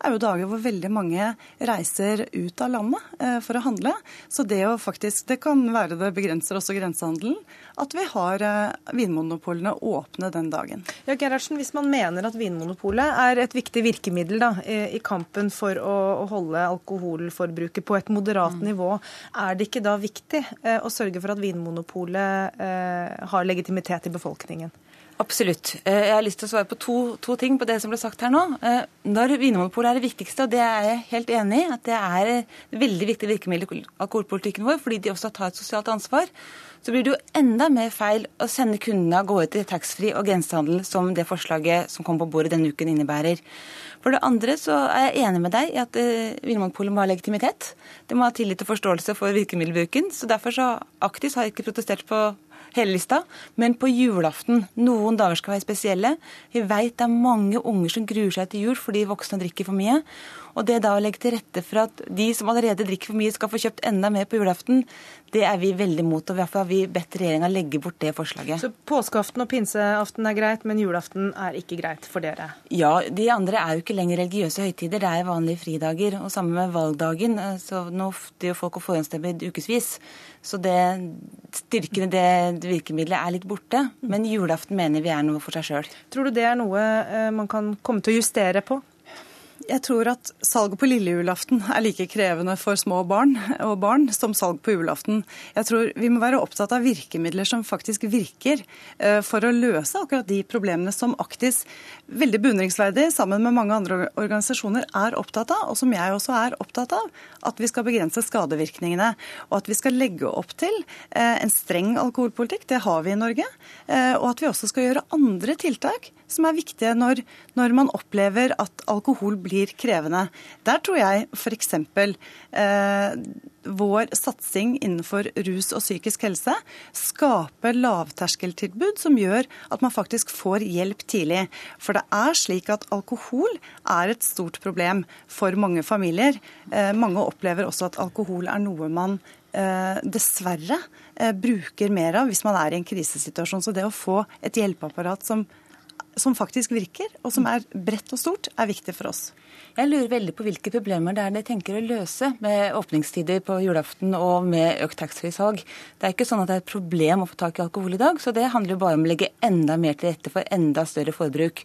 er jo dager hvor veldig mange reiser ut av landet eh, for å handle. Så det å faktisk, det kan være det begrenser også grensehandelen, at vi har eh, vinmonopolene åpne den dagen. Ja, Gerhardsen, Hvis man mener at Vinmonopolet er et viktig virkemiddel da, i kampen for å, holde alkoholforbruket på et moderat mm. nivå, er det ikke da viktig eh, å sørge for at Vinmonopolet har legitimitet i befolkningen? Absolutt. Eh, jeg har lyst til å svare på to, to, ting på det som ble sagt her nå. Eh, når Vinmonopolet er det viktigste, og det er jeg helt enig i, at det er et veldig viktig virkemiddel i alkoholpolitikken vår, fordi de også tar et sosialt ansvar, så blir det jo enda mer feil å sende kundene av gårde til taxfree og grensehandel, som det forslaget som kom på bordet denne uken innebærer. For det andre så er jeg enig med deg i at eh, Vinmonopolet må ha legitimitet. Det må ha tillit og forståelse for virkemiddelbruken. Så derfor så Aktis har ikke protestert på hele lista. Men på julaften, noen dager skal være spesielle. Vi veit det er mange unger som gruer seg til jul fordi voksne drikker for mye. Og det da å legge til rette for at de som allerede drikker for mye, skal få kjøpt enda mer på julaften, det er vi veldig imot. Og derfor har vi bedt regjeringa legge bort det forslaget. Så påskeaften og pinseaften er greit, men julaften er ikke greit for dere? Ja, de andre er jo ikke lenger religiøse høytider, det er vanlige fridager. Og sammen med valgdagen. Så nå er jo folk å forhåndsstemme ukevis. Så det styrkende det virkemidlet er litt borte. Men julaften mener vi er noe for seg sjøl. Tror du det er noe eh, man kan komme til å justere på? Jeg tror at salget på lille julaften er like krevende for små barn og barn som salg på julaften. Jeg tror vi må være opptatt av virkemidler som faktisk virker eh, for å løse akkurat de problemene som Aktis veldig beundringsverdig sammen med mange andre organisasjoner er opptatt av, og som jeg også er opptatt av. At vi skal begrense skadevirkningene. Og at vi skal legge opp til eh, en streng alkoholpolitikk. Det har vi i Norge. Eh, og at vi også skal gjøre andre tiltak som er viktige når, når man opplever at alkohol blir krevende. Der tror jeg f.eks. Eh, vår satsing innenfor rus og psykisk helse skaper lavterskeltilbud som gjør at man faktisk får hjelp tidlig. For det er slik at alkohol er et stort problem for mange familier. Eh, mange opplever også at alkohol er noe man eh, dessverre eh, bruker mer av hvis man er i en krisesituasjon. Så det å få et hjelpeapparat som, som faktisk virker, og som er bredt og stort, er viktig for oss. Jeg lurer veldig på hvilke problemer det er dere tenker å løse med åpningstider på julaften og med økt taxfree-salg. Det er ikke sånn at det er et problem å få tak i alkohol i dag, så det handler jo bare om å legge enda mer til rette for enda større forbruk.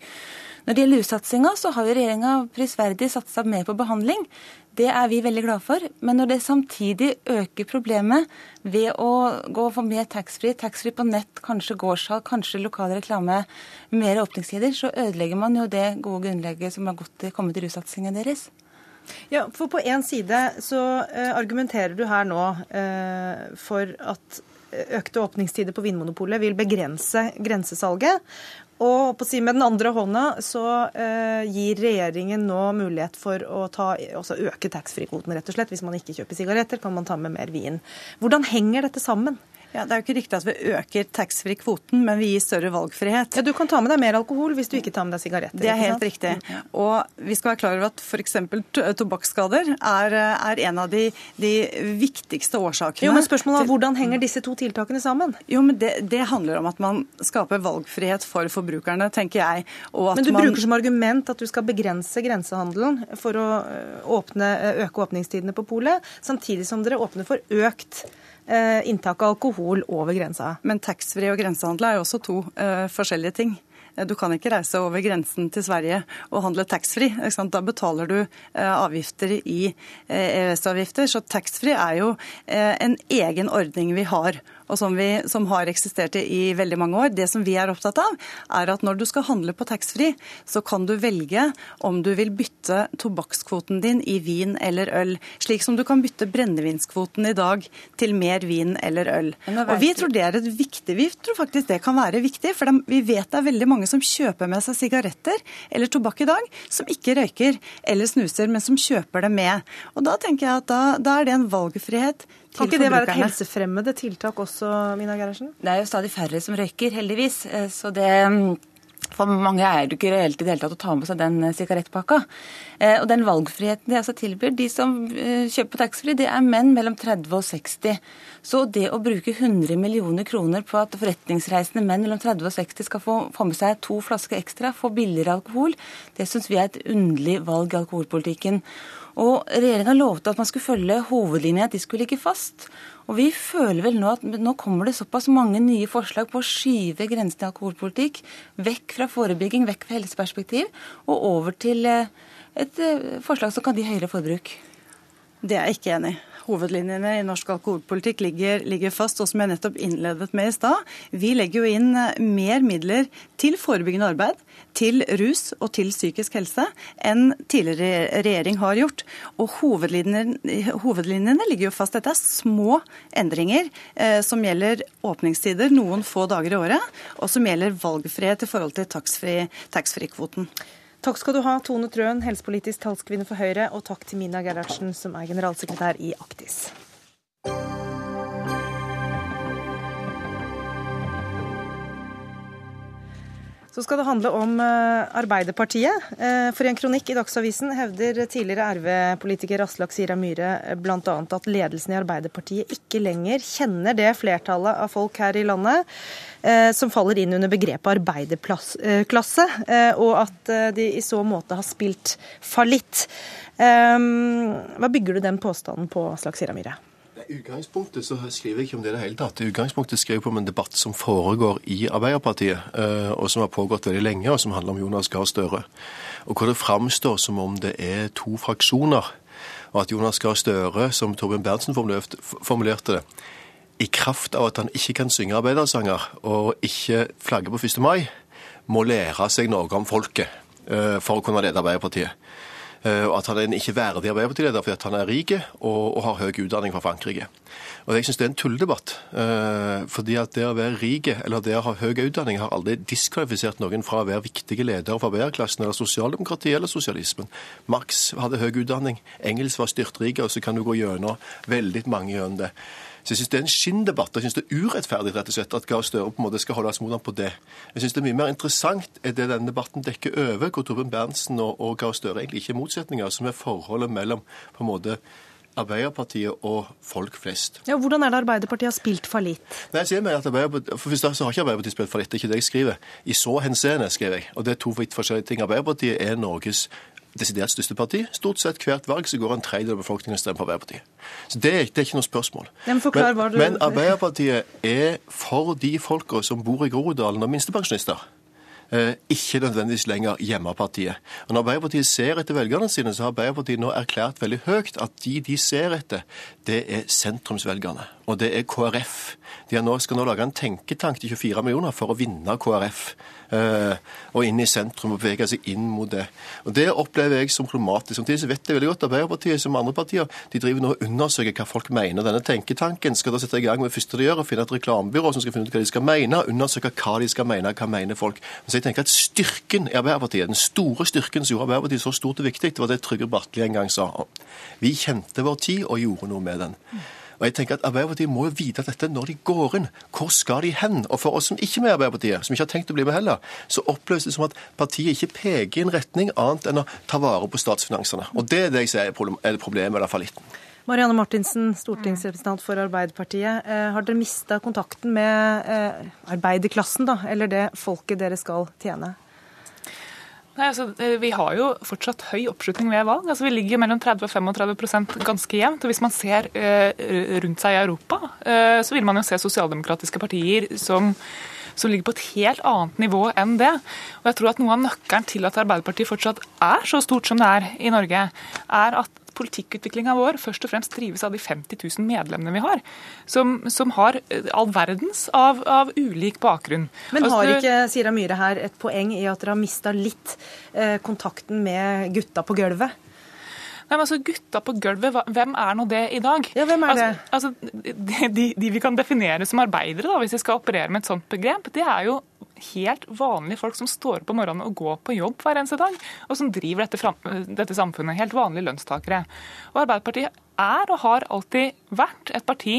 Når det gjelder russatsinga, så har jo regjeringa prisverdig satsa mer på behandling. Det er vi veldig glad for. Men når det samtidig øker problemet ved å gå for mer taxfree, taxfree på nett, kanskje gårdssalg, kanskje lokal reklame, mer åpningstider, så ødelegger man jo det gode grunnlegget som har gått, kommet i russatsinga deres. Ja, for På én side så uh, argumenterer du her nå uh, for at økte åpningstider på Vinmonopolet vil begrense grensesalget. Og si med den andre hånda så eh, gir regjeringen nå mulighet for å ta, øke taxfree-kvoten, rett og slett. Hvis man ikke kjøper sigaretter, kan man ta med mer vin. Hvordan henger dette sammen? Ja, Det er jo ikke riktig at vi øker taxfree-kvoten, men vi gir større valgfrihet. Ja, Du kan ta med deg mer alkohol hvis du ikke tar med deg sigaretter. Det er helt riktig. Og vi skal være klar over at f.eks. tobakksskader er, er, en av de, de, viktigste årsakene. Jo, men spørsmålet er Hvordan henger disse to tiltakene sammen? Jo, men det, det handler om at man skaper valgfrihet for forbrukerne, tenker jeg. men du man... bruker som argument at du skal begrense grensehandelen for å åpne, øke åpningstidene på polet, samtidig som dere åpner for økt inntak av alkohol over grensa. Men taxfree og grensehandel er jo også to uh, forskjellige ting. Eh, du kan ikke reise over grensen til Sverige og handle taxfree. Da betaler du avgifter i EØS-avgifter. Så taxfree er jo en egen ordning vi har og som, vi, som, har eksistert i veldig mange år. Det som vi er opptatt av, er at når du skal handle på taxfree, så kan du velge om du vil bytte tobakkskvoten din i vin eller øl. Slik som du kan bytte brennevinskvoten i dag til mer vin eller øl. Og Vi tror det er et viktig, vi tror faktisk det kan være viktig, for vi vet det er veldig mange som kjøper med seg sigaretter eller tobakk i dag, som ikke røyker eller snuser, men som kjøper det med. Og Da tenker jeg at da, da er det en valgfrihet kan ikke det være et helsefremmede tiltak også, Mina Gerhardsen? Det er jo stadig færre som røyker, heldigvis. Eh, så det mm, for mange er det ikke reelt i det hele tatt å ta med seg den eh, sigarettpakka. Eh, og den valgfriheten de altså tilbyr, de som kjøper på taxfree, det er menn mellom 30 og 60. Så det å bruke 100 millioner kroner på at forretningsreisende menn mellom 30 og 60 skal få, få med seg to flasker ekstra, få billigere alkohol, det syns vi er et underlig valg i alkoholpolitikken. Og regjeringa lovte at man skulle følge hovedlinja, at de skulle ligge fast. Og vi føler vel nå at nå kommer det såpass mange nye forslag på å skyve grensene i alkoholpolitikk vekk fra forebygging, vekk fra helseperspektiv, og over til eh, et eh, forslag som kan gi høyere forbruk. Det er jeg ikke enig i hovedlinjene i norsk alkoholpolitikk ligger, ligger, fast. Og som jeg nettopp innledet med i stad, vi legger jo inn eh, mer midler til forebyggende arbeid, til rus og til psykisk helse enn tidligere regjering har gjort. Og hovedlinjene, hovedlinjene ligger jo fast. Dette er små endringer eh, som gjelder åpningstider noen få dager i året, og som gjelder valgfrihet i forhold til taxfree-kvoten. Takk skal du ha, Tone Trøen, helsepolitisk talskvinne for Høyre, og takk til Mina Gerhardsen, som er generalsekretær i Aktis. Så skal det handle om eh, Arbeiderpartiet. Eh, for i en kronikk i Dagsavisen hevder tidligere RV-politiker Aslak Sira Myhre eh, bl.a. at ledelsen i Arbeiderpartiet ikke lenger kjenner det flertallet av folk her i landet som faller inn under begrepet arbeiderklasse, og at de i så måte har spilt fallitt. Hva bygger du den påstanden på, Aslak Sira Myhre? Utgangspunktet så skriver jeg ikke om det i det hele tatt. I utgangspunktet skriver jeg om en debatt som foregår i Arbeiderpartiet, eh, og som har pågått veldig lenge, og som handler om Jonas Gahr Støre. Og hvor det framstår som om det er to fraksjoner, og at Jonas Gahr Støre, som Torbjørn Berntsen formulerte det, i kraft av at han ikke kan synge arbeidersanger og ikke flagge på 1. mai, må lære seg noe om folket eh, for å kunne lede Arbeiderpartiet. Eh, og at han er en ikke verdig Arbeiderpartileder fordi han er rik og, og, har høy utdanning fra Frankrike. Og Jeg syns det er en tulledebatt. Eh, fordi at det å være rik eller det å ha høy utdanning har aldri diskvalifisert noen fra å være viktige ledere for arbeiderklassen eller sosialdemokratiet eller sosialismen. Marx hadde høy utdanning, engelsk var styrtrike, og så kan du gå gjennom veldig mange gjennom det. Så jeg synes Det er en skinndebatt. Jeg synes det er urettferdig rett og slett at Gahr Støre på en måte skal holde mot ham på det. Jeg synes det er mye mer interessant er det denne debatten dekker over, hvor Torbjørn Berntsen og, og Gahr Støre egentlig ikke er motsetninger, som er forholdet mellom på en måte Arbeiderpartiet og folk flest. Ja, Hvordan er det Arbeiderpartiet har spilt fallitt? Nei, jeg sier meg at Arbeiderpartiet, for Først så har ikke Arbeiderpartiet spilt fallitt, det er ikke det jeg skriver. I så henseende, skriver jeg. Og det er to vidt forskjellige ting. Arbeiderpartiet er Norges desidert største parti. Stort sett hvert valg så går en tredjedel av befolkningen og stemmer på Arbeiderpartiet. Så det, det, er ikke noe spørsmål. Men, men, men Arbeiderpartiet er for de folka som bor i Groruddalen og minstepensjonister. Eh, ikke nødvendigvis lenger hjemmepartiet. Og Når Arbeiderpartiet ser etter velgerne sine, så har Arbeiderpartiet nå erklært veldig høyt at de de ser etter, det er sentrumsvelgerne. Og det er KrF. De nå, skal nå lage en tenketank til 24 millioner for å vinne KrF. Eh, og inn i sentrum og bevege seg inn mot det. Og Det opplever jeg som problematisk. Samtidig så vet jeg veldig godt Arbeiderpartiet som andre partier de driver nå og undersøker hva folk mener. Denne tenketanken skal da sette i gang med det første de gjør, og finne et reklamebyrå som skal finne ut hva de skal mene, undersøke hva de skal mene, hva mener folk. Så jeg tenker at Styrken i Arbeiderpartiet, den store styrken som gjorde Arbeiderpartiet så stort og viktig, det var det Trygve Bratteli en gang sa. Vi kjente vår tid og gjorde noe med den. Og jeg tenker at Arbeiderpartiet må jo vite dette når de går inn. Hvor skal de hen? Og for oss som ikke er med i Arbeiderpartiet, som ikke har tenkt å bli med heller, så oppleves det som at partiet ikke peker i en retning annet enn å ta vare på statsfinansene. Og det er det jeg ser er problemet, eller fallitten. Marianne Martinsen, stortingsrepresentant for Arbeiderpartiet. Eh, har dere mista kontakten med eh, arbeiderklassen, da, eller det folket dere skal tjene? Nei, altså, eh, Vi har jo fortsatt høy oppslutning ved valg. Altså, Vi ligger mellom 30 og 35% ganske jevnt. og Hvis man ser uh, rundt seg i Europa, uh, så vil man jo se sosialdemokratiske partier som, som ligger på et helt annet nivå enn det. Og jeg tror at Noe av nøkkelen til at Arbeiderpartiet fortsatt er så stort som det er i Norge, er at politikkutviklinga vår først og fremst drives av de 50 000 medlemmene vi har, som, som har eh, all verdens av, av ulik bakgrunn. Men har altså, ikke Sira Myhre her et poeng i at dere har mista litt eh, kontakten med gutta på gulvet? Nei, men altså Gutta på gulvet, hvem er nå det i dag? Ja, hvem er det? Altså, altså de, de, vi kan definere som arbeidere, da, hvis vi skal operere med et sånt begrep, det er jo helt vanlige folk som står opp om morgenen og går på jobb hver eneste dag, og som driver dette, dette samfunnet. Helt vanlige lønnstakere. Og Arbeiderpartiet er og har alltid vært et parti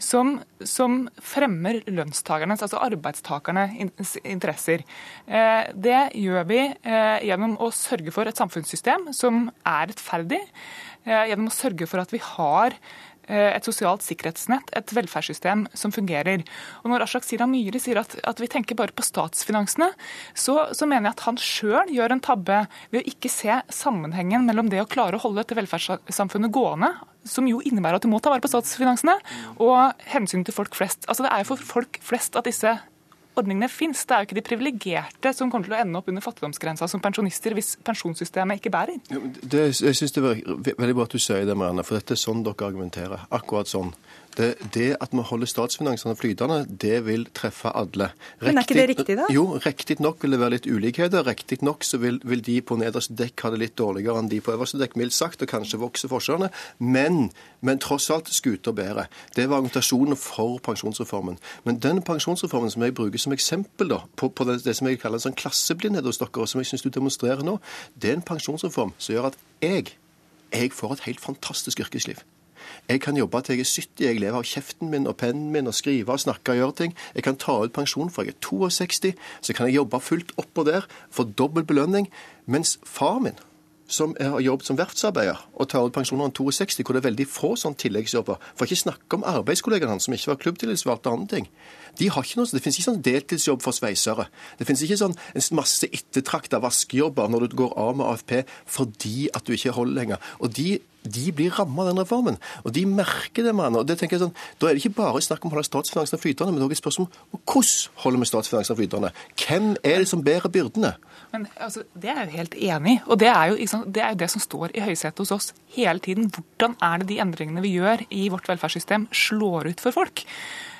som, som fremmer lønnstakernes, altså arbeidstakernes interesser. Eh, det gjør vi eh, gjennom å sørge for et samfunnssystem som er rettferdig, gjennom å sørge for at vi har Eh, et sosialt sikkerhetsnett, et velferdssystem som fungerer. Og Når Aslak Sira Myhre sier at, at, vi tenker bare på statsfinansene, så, så mener jeg at han sjøl gjør en tabbe ved å ikke se sammenhengen mellom det å klare å holde dette velferdssamfunnet gående, som jo innebærer at du må ta vare på statsfinansene, og hensynet til folk flest. Altså Det er jo for folk flest at disse ordningene fins. Det er jo ikke de privilegerte som kommer til å ende opp under fattigdomsgrensa som pensjonister hvis pensjonssystemet ikke bærer. Det, jeg synes det er veldig bra at du sier det, Marianne, for dette er sånn dere argumenterer. Akkurat sånn. Det, at vi holder statsfinansene flytende, det vil treffe alle. Rektig, Men er ikke det riktig, da? Jo, riktig nok vil det være litt ulikheter. Riktig nok så vil, vil, de på nederste dekk ha det litt dårligere enn de på øverste dekk, mildt sagt, og kanskje vokse forskjellene. Men, men tross alt skuter bedre. Det var argumentasjonen for pensjonsreformen. Men den pensjonsreformen som jeg bruker som eksempel da, på, på det, det, som jeg kaller en sånn klasseblindhet hos dere, og som jeg syns du demonstrerer nå, det er en pensjonsreform som gjør at jeg, jeg får et helt fantastisk yrkesliv. Jeg kan jobbe til jeg er 70, jeg lever av kjeften min og pennen min og skrive og snakke og gjøre ting. Jeg kan ta ut pensjon fra jeg er 62, så kan jeg jobbe fullt oppå der, få dobbel belønning. Mens far min, som har jobbet som verftsarbeider og tar ut pensjon når han er 62, hvor det er veldig få sånne tilleggsjobber. For ikke snakke om arbeidskollegaene hans som ikke var klubbtillitsvalgt og andre ting. De har ikke noe, Det finnes ikke sånn deltidsjobb for sveisere. Det finnes ikke sånn en masse ettertrakta vaskejobber når du går av med AFP fordi at du ikke holder lenger. Og de de blir ramma av den reformen. Og de merker det, mann. Og det tenker jeg sånn, Da er det ikke bare snakk om å holde statsfinansene flytende, men også et spørsmål om hvordan holder vi statsfinansene flytende. Hvem er det som bærer byrdene? Men altså, Det er jeg jo helt enig i. Og det er, jo, det er jo det som står i høysetet hos oss hele tiden. Hvordan er det de endringene vi gjør i vårt velferdssystem, slår ut for folk?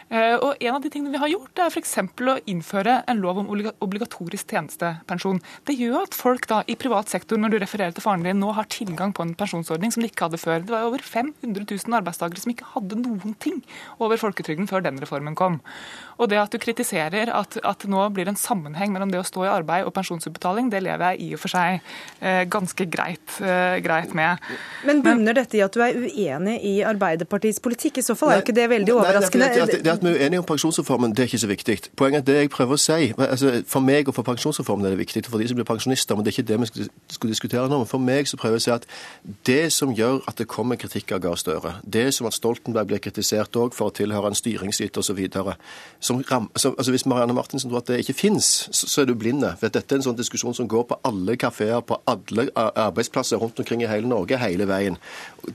Eh, og En av de tingene vi har gjort, er f.eks. å innføre en lov om obligatorisk tjenestepensjon. Det gjør at folk da i privat sektor, når du refererer til faren din, nå har tilgang på en pensjonsordning som de ikke hadde før. Det var over 500 000 arbeidstakere som ikke hadde noen ting over folketrygden før den reformen kom. Og det at du kritiserer at, at nå blir det en sammenheng mellom det å stå i arbeid og pensjonsutbetaling, det lever jeg i og for seg eh, ganske greit, eh, greit, med. Men bunner dette i at du er uenig i Arbeiderpartiets politikk? I så fall er jo ikke det veldig overraskende. Nei, det, det, at vi er uenige om pensjonsreformen, det er ikke så viktig. Poenget er det jeg prøver å si altså, For meg og for pensjonsreformen er det viktig, for de som blir pensjonister, men det er ikke det vi skal, diskutere nå. Men for meg så prøver jeg å si at det som gjør at det kommer kritikk av Gahr Støre, det som at Stoltenberg blir kritisert òg for å tilhøre en styringsyter osv., altså, Hvis Marianne Martinsen tror at det ikke fins, så, så, er du blinde. For dette er en sånn diskusjon som går på alle kafeer, på alle arbeidsplasser rundt omkring i hele Norge, hele veien.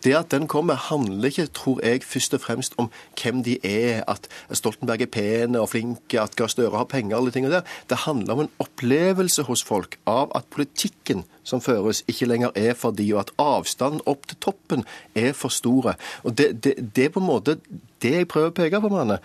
Det at den kommer, handler ikke, tror jeg, først og fremst om hvem de er, at Stoltenberg er pene og flinke, at Gahr Støre har penger, alle tingene der. Det handler om en opplevelse hos folk av at politikken som føres, ikke lenger er for de, og at avstanden opp til toppen er for store. Og Det, det, det er på en måte det jeg prøver å peke på, Manne.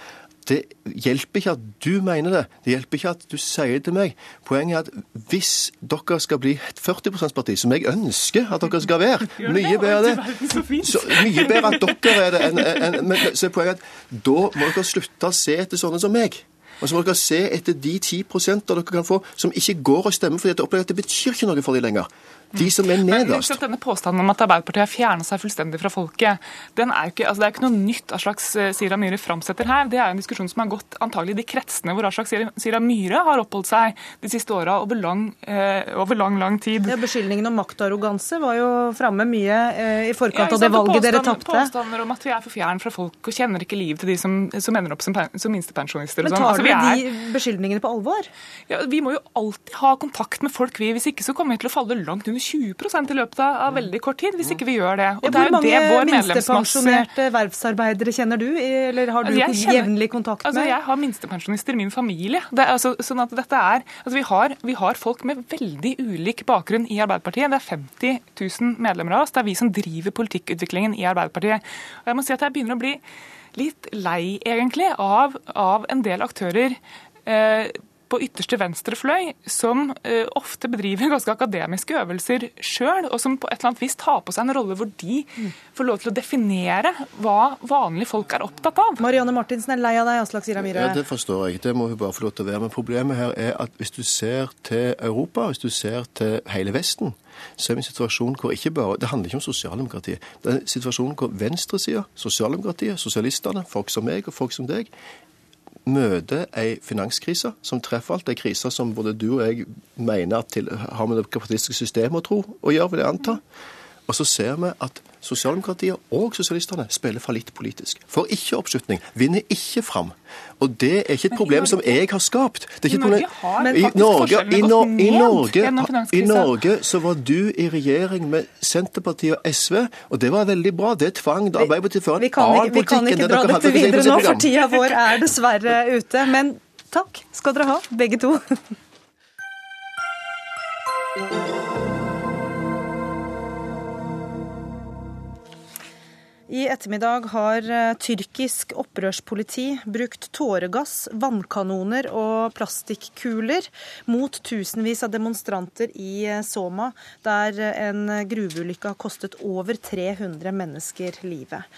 Det hjelper ikke at du mener det, det hjelper ikke at du sier det til meg. Poenget er at hvis dere skal bli et 40 %-parti, som jeg ønsker at dere skal være, mye bedre det, så mye bedre at dere er det enn en, en, så er poenget at da må dere slutte å se etter sånne som meg. Og så må dere se etter de 10% dere kan få som ikke går og stemmer fordi at det betyr ikke noe for dem lenger. De som er nederst. Men, denne påstanden om at Arbeiderpartiet har fjerna seg fullstendig fra folket, den er jo ikke, altså det er ikke noe nytt Aslak Sira Myhre framsetter her. Det er en diskusjon som har gått antagelig i de kretsene hvor Aslak Sira Myhre har oppholdt seg de siste åra over, eh, over lang, lang tid. Ja, Beskyldningen om maktarroganse var jo framme mye eh, i forkant ja, av det valget dere tapte. Påstander om at vi er for fjern fra folk og kjenner ikke livet til de som, som ender opp som, som minstepensjonister. Men sånn. tar altså, dere de beskyldningene på alvor? Ja, Vi må jo alltid ha kontakt med folk, vi. Hvis ikke så kommer vi til å falle langt under 20% i løpet av veldig kort tid, hvis ikke vi gjør det. Og ja, Hvor mange minstepensjonerte verftsarbeidere kjenner du, eller har du altså, jevnlig kontakt med? Altså, jeg har minstepensjonister i min familie. Det er, altså, sånn at dette er, altså, vi, har, vi har folk med veldig ulik bakgrunn i Arbeiderpartiet. Det er 50 000 medlemmer av oss. Det er vi som driver politikkutviklingen i Arbeiderpartiet. Og jeg må si at jeg begynner å bli litt lei, egentlig, av, av en del aktører eh, på ytterste venstre fløy, som uh, ofte bedriver ganske akademiske øvelser sjøl, og som på et eller annet vis tar på seg en rolle hvor de får lov til å definere hva vanlige folk er opptatt av. Marianne Martinsen er lei av deg, Aslak Sira Myhre. Ja, det forstår jeg. Det må hun bare få lov til å være. Men problemet her er at hvis du ser til Europa, hvis du ser til hele Vesten, så er vi i en situasjon hvor ikke bare Det handler ikke om sosialdemokratiet. Det er en situasjon hvor venstresida, sosialdemokratiet, sosialistene, folk som meg og folk som deg, møter ei finanskrise som treffer alt. Ei krise som både du og jeg mener at til, har med det kapitalistiske systemet å tro å gjøre, vil jeg anta. Og så ser vi at sosialdemokratiet og sosialistene spiller fallitt politisk. Får ikke oppslutning, vinner ikke fram. Og det er ikke et problem som jeg har skapt. Det er ikke Norge har I Norge, i, no, i, Norge, I Norge så var du i regjering med Senterpartiet og SV, og det var veldig bra. Det tvang da Arbeiderpartiet føre en annen politikk enn det dere hadde. Vi kan ikke dra dette videre nå, for tida vår er dessverre ute. Men takk skal dere ha, begge to. I ettermiddag har eh, tyrkisk opprørspoliti brukt tåregass, vannkanoner og plastikkuler mot tusenvis av demonstranter i eh, Soma, der en gruveulykke har kostet over 300 mennesker livet.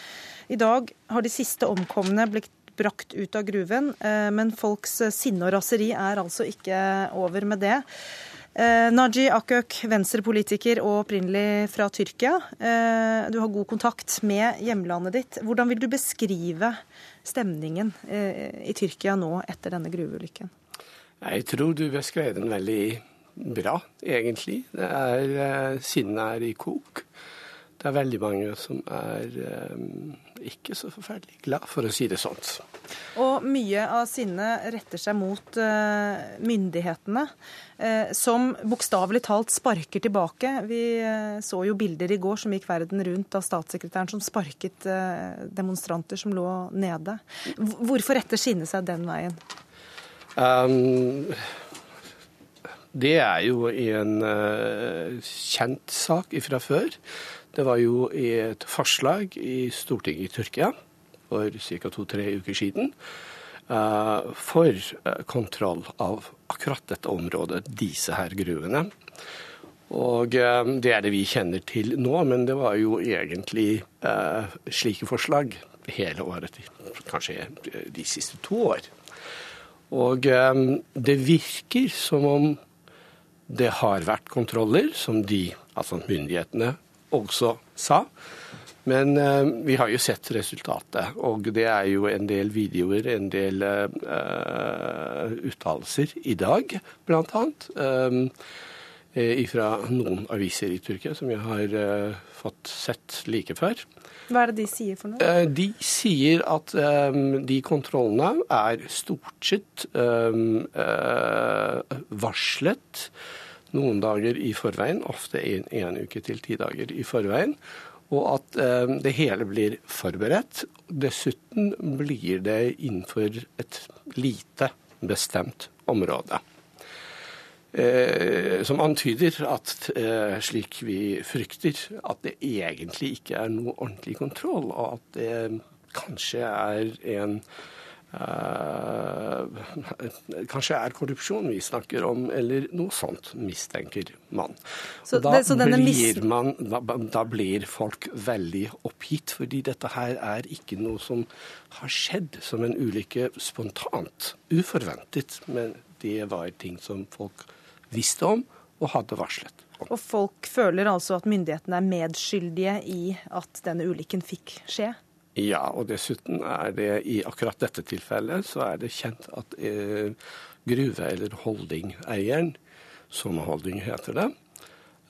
I dag har de siste omkomne blitt brakt ut av gruven, eh, men folks sinne og raseri er altså ikke over med det. Eh, Naji Akök, venstrepolitiker og opprinnelig fra Tyrkia. Eh, du har god kontakt med hjemlandet ditt. Hvordan vil du beskrive stemningen eh, i Tyrkia nå etter denne gruveulykken? Jeg tror du beskrev den veldig bra, egentlig. Er, Sinnet er i kok. Det er veldig mange som er um, ikke så forferdelig glad, for å si det sånn. Og mye av sinnet retter seg mot uh, myndighetene, uh, som bokstavelig talt sparker tilbake. Vi uh, så jo bilder i går som gikk verden rundt av statssekretæren som sparket demonstranter som lå nede. Hvorfor retter sinnet seg den veien? Um, det er jo en kjent sak fra før. Det var jo et forslag i Stortinget i Tyrkia for ca. to-tre uker siden uh, for uh, kontroll av akkurat dette området, disse her gruvene. Og uh, Det er det vi kjenner til nå, men det var jo egentlig slike forslag hele året, kanskje de siste to år. Og det virker som om det har vært kontroller, som de, altså myndighetene, også sa. Men uh, vi har jo sett resultatet, og det er jo en del videoer, en del uh, uttalelser i dag, blant annet. Um, fra noen aviser i Tyrkia som jeg har uh, fått sett like før. Hva er det de sier for noe? De sier at um, de kontrollene er stort sett um, varslet noen dager i forveien, ofte en, en uke til ti dager i forveien og at eh, det hele blir forberedt. Dessuten blir det innenfor et lite bestemt område. Eh, som antyder at eh, slik vi frykter, at det egentlig ikke er noe ordentlig kontroll, og at det kanskje er en Uh, kanskje er korrupsjon vi snakker om, eller noe sånt, mistenker man. Så, da, det, blir man, da, da, blir folk veldig oppgitt, fordi dette her er ikke noe som har skjedd som en ulykke spontant, uforventet, men det var ting som folk visste om og hadde varslet. Og folk føler altså at myndighetene er medskyldige i at denne ulykken fikk skje? Ja, og dessuten er det i akkurat dette tilfellet så er det kjent at eh, gruve- eller holdingeieren, som holding heter det,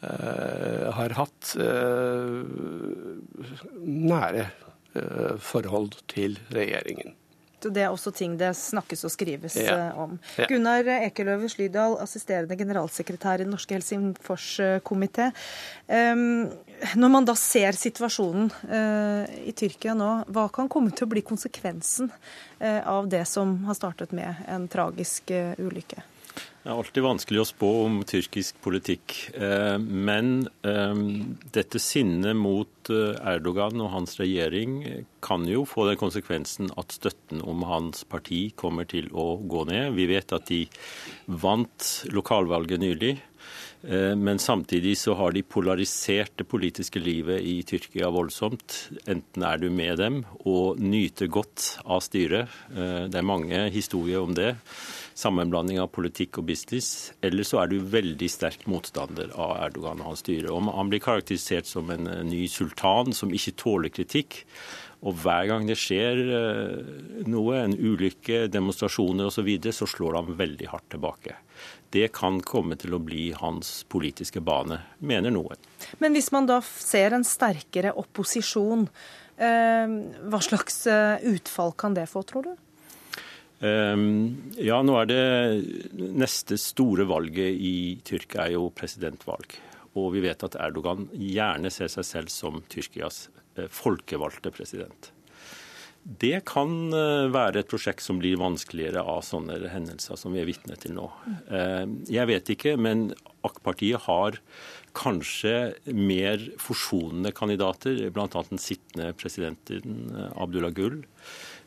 eh, har hatt eh, nære eh, forhold til regjeringen. Det er også ting det snakkes og skrives ja. Eh, om. Ja. Gunnar Ekeløve Slydal, assisterende generalsekretær i Den norske Helsingforskomité. Um, når man da ser situasjonen uh, i Tyrkia nå, hva kan komme til å bli konsekvensen uh, av det som har startet med en tragisk ulykke? Det er alltid vanskelig å spå om tyrkisk politikk. Eh, men eh, dette sinnet mot eh, Erdogan og hans regjering kan jo få den konsekvensen at støtten om hans parti kommer til å gå ned. Vi vet at de vant lokalvalget nylig. Men samtidig så har de polarisert det politiske livet i Tyrkia voldsomt. Enten er du med dem og nyter godt av styret. Det er mange historier om det sammenblanding av politikk og business, eller så er du veldig sterk motstander av Erdogan og hans styre. Og han blir karakterisert som en eh, ny sultan som ikke tåler kritikk. Og hver gang det skjer eh, noe, en ulykke, demonstrasjoner osv., så, videre, så slår han veldig hardt tilbake. Det kan komme til å bli hans politiske bane, mener noen. Men hvis man da ser en sterkere opposisjon, eh, hva slags utfall kan det få, tror du? Ehm, ja, nå er det neste store valget i Tyrkia er jo presidentvalg. Og vi vet at Erdogan gjerne ser seg selv som Tyrkias eh, folkevalgte president. Det kan eh, være et prosjekt som blir vanskeligere av sånne hendelser som vi er vitne til nå. Ehm, jeg vet ikke, men AK-partiet har kanskje mer forsonende kandidater, bl.a. den sittende presidenten eh, Abdullah Gull.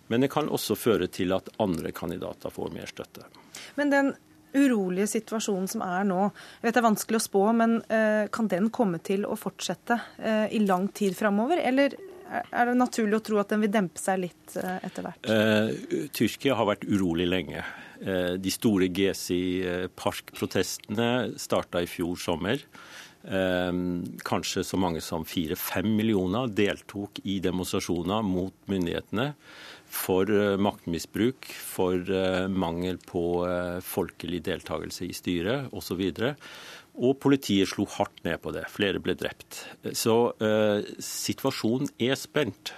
Men det kan også føre til at andre kandidater får mer støtte. Men den urolige situasjonen som er nå, jeg vet det er vanskelig å spå, men eh, kan den komme til å fortsette eh, i lang tid framover? Eller er det naturlig å tro at den vil dempe seg litt eh, etter hvert? Eh, Tyrkia har vært urolig lenge. Eh, de store Gezi-parkprotestene starta i fjor sommer. Eh, kanskje så mange som fire-fem millioner deltok i demonstrasjoner mot myndighetene for eh, maktmisbruk, for eh, mangel på eh, folkelig deltakelse i styret osv. Og, politiet slo hardt ned på det. Flere ble drept. Så eh, situasjonen er spent.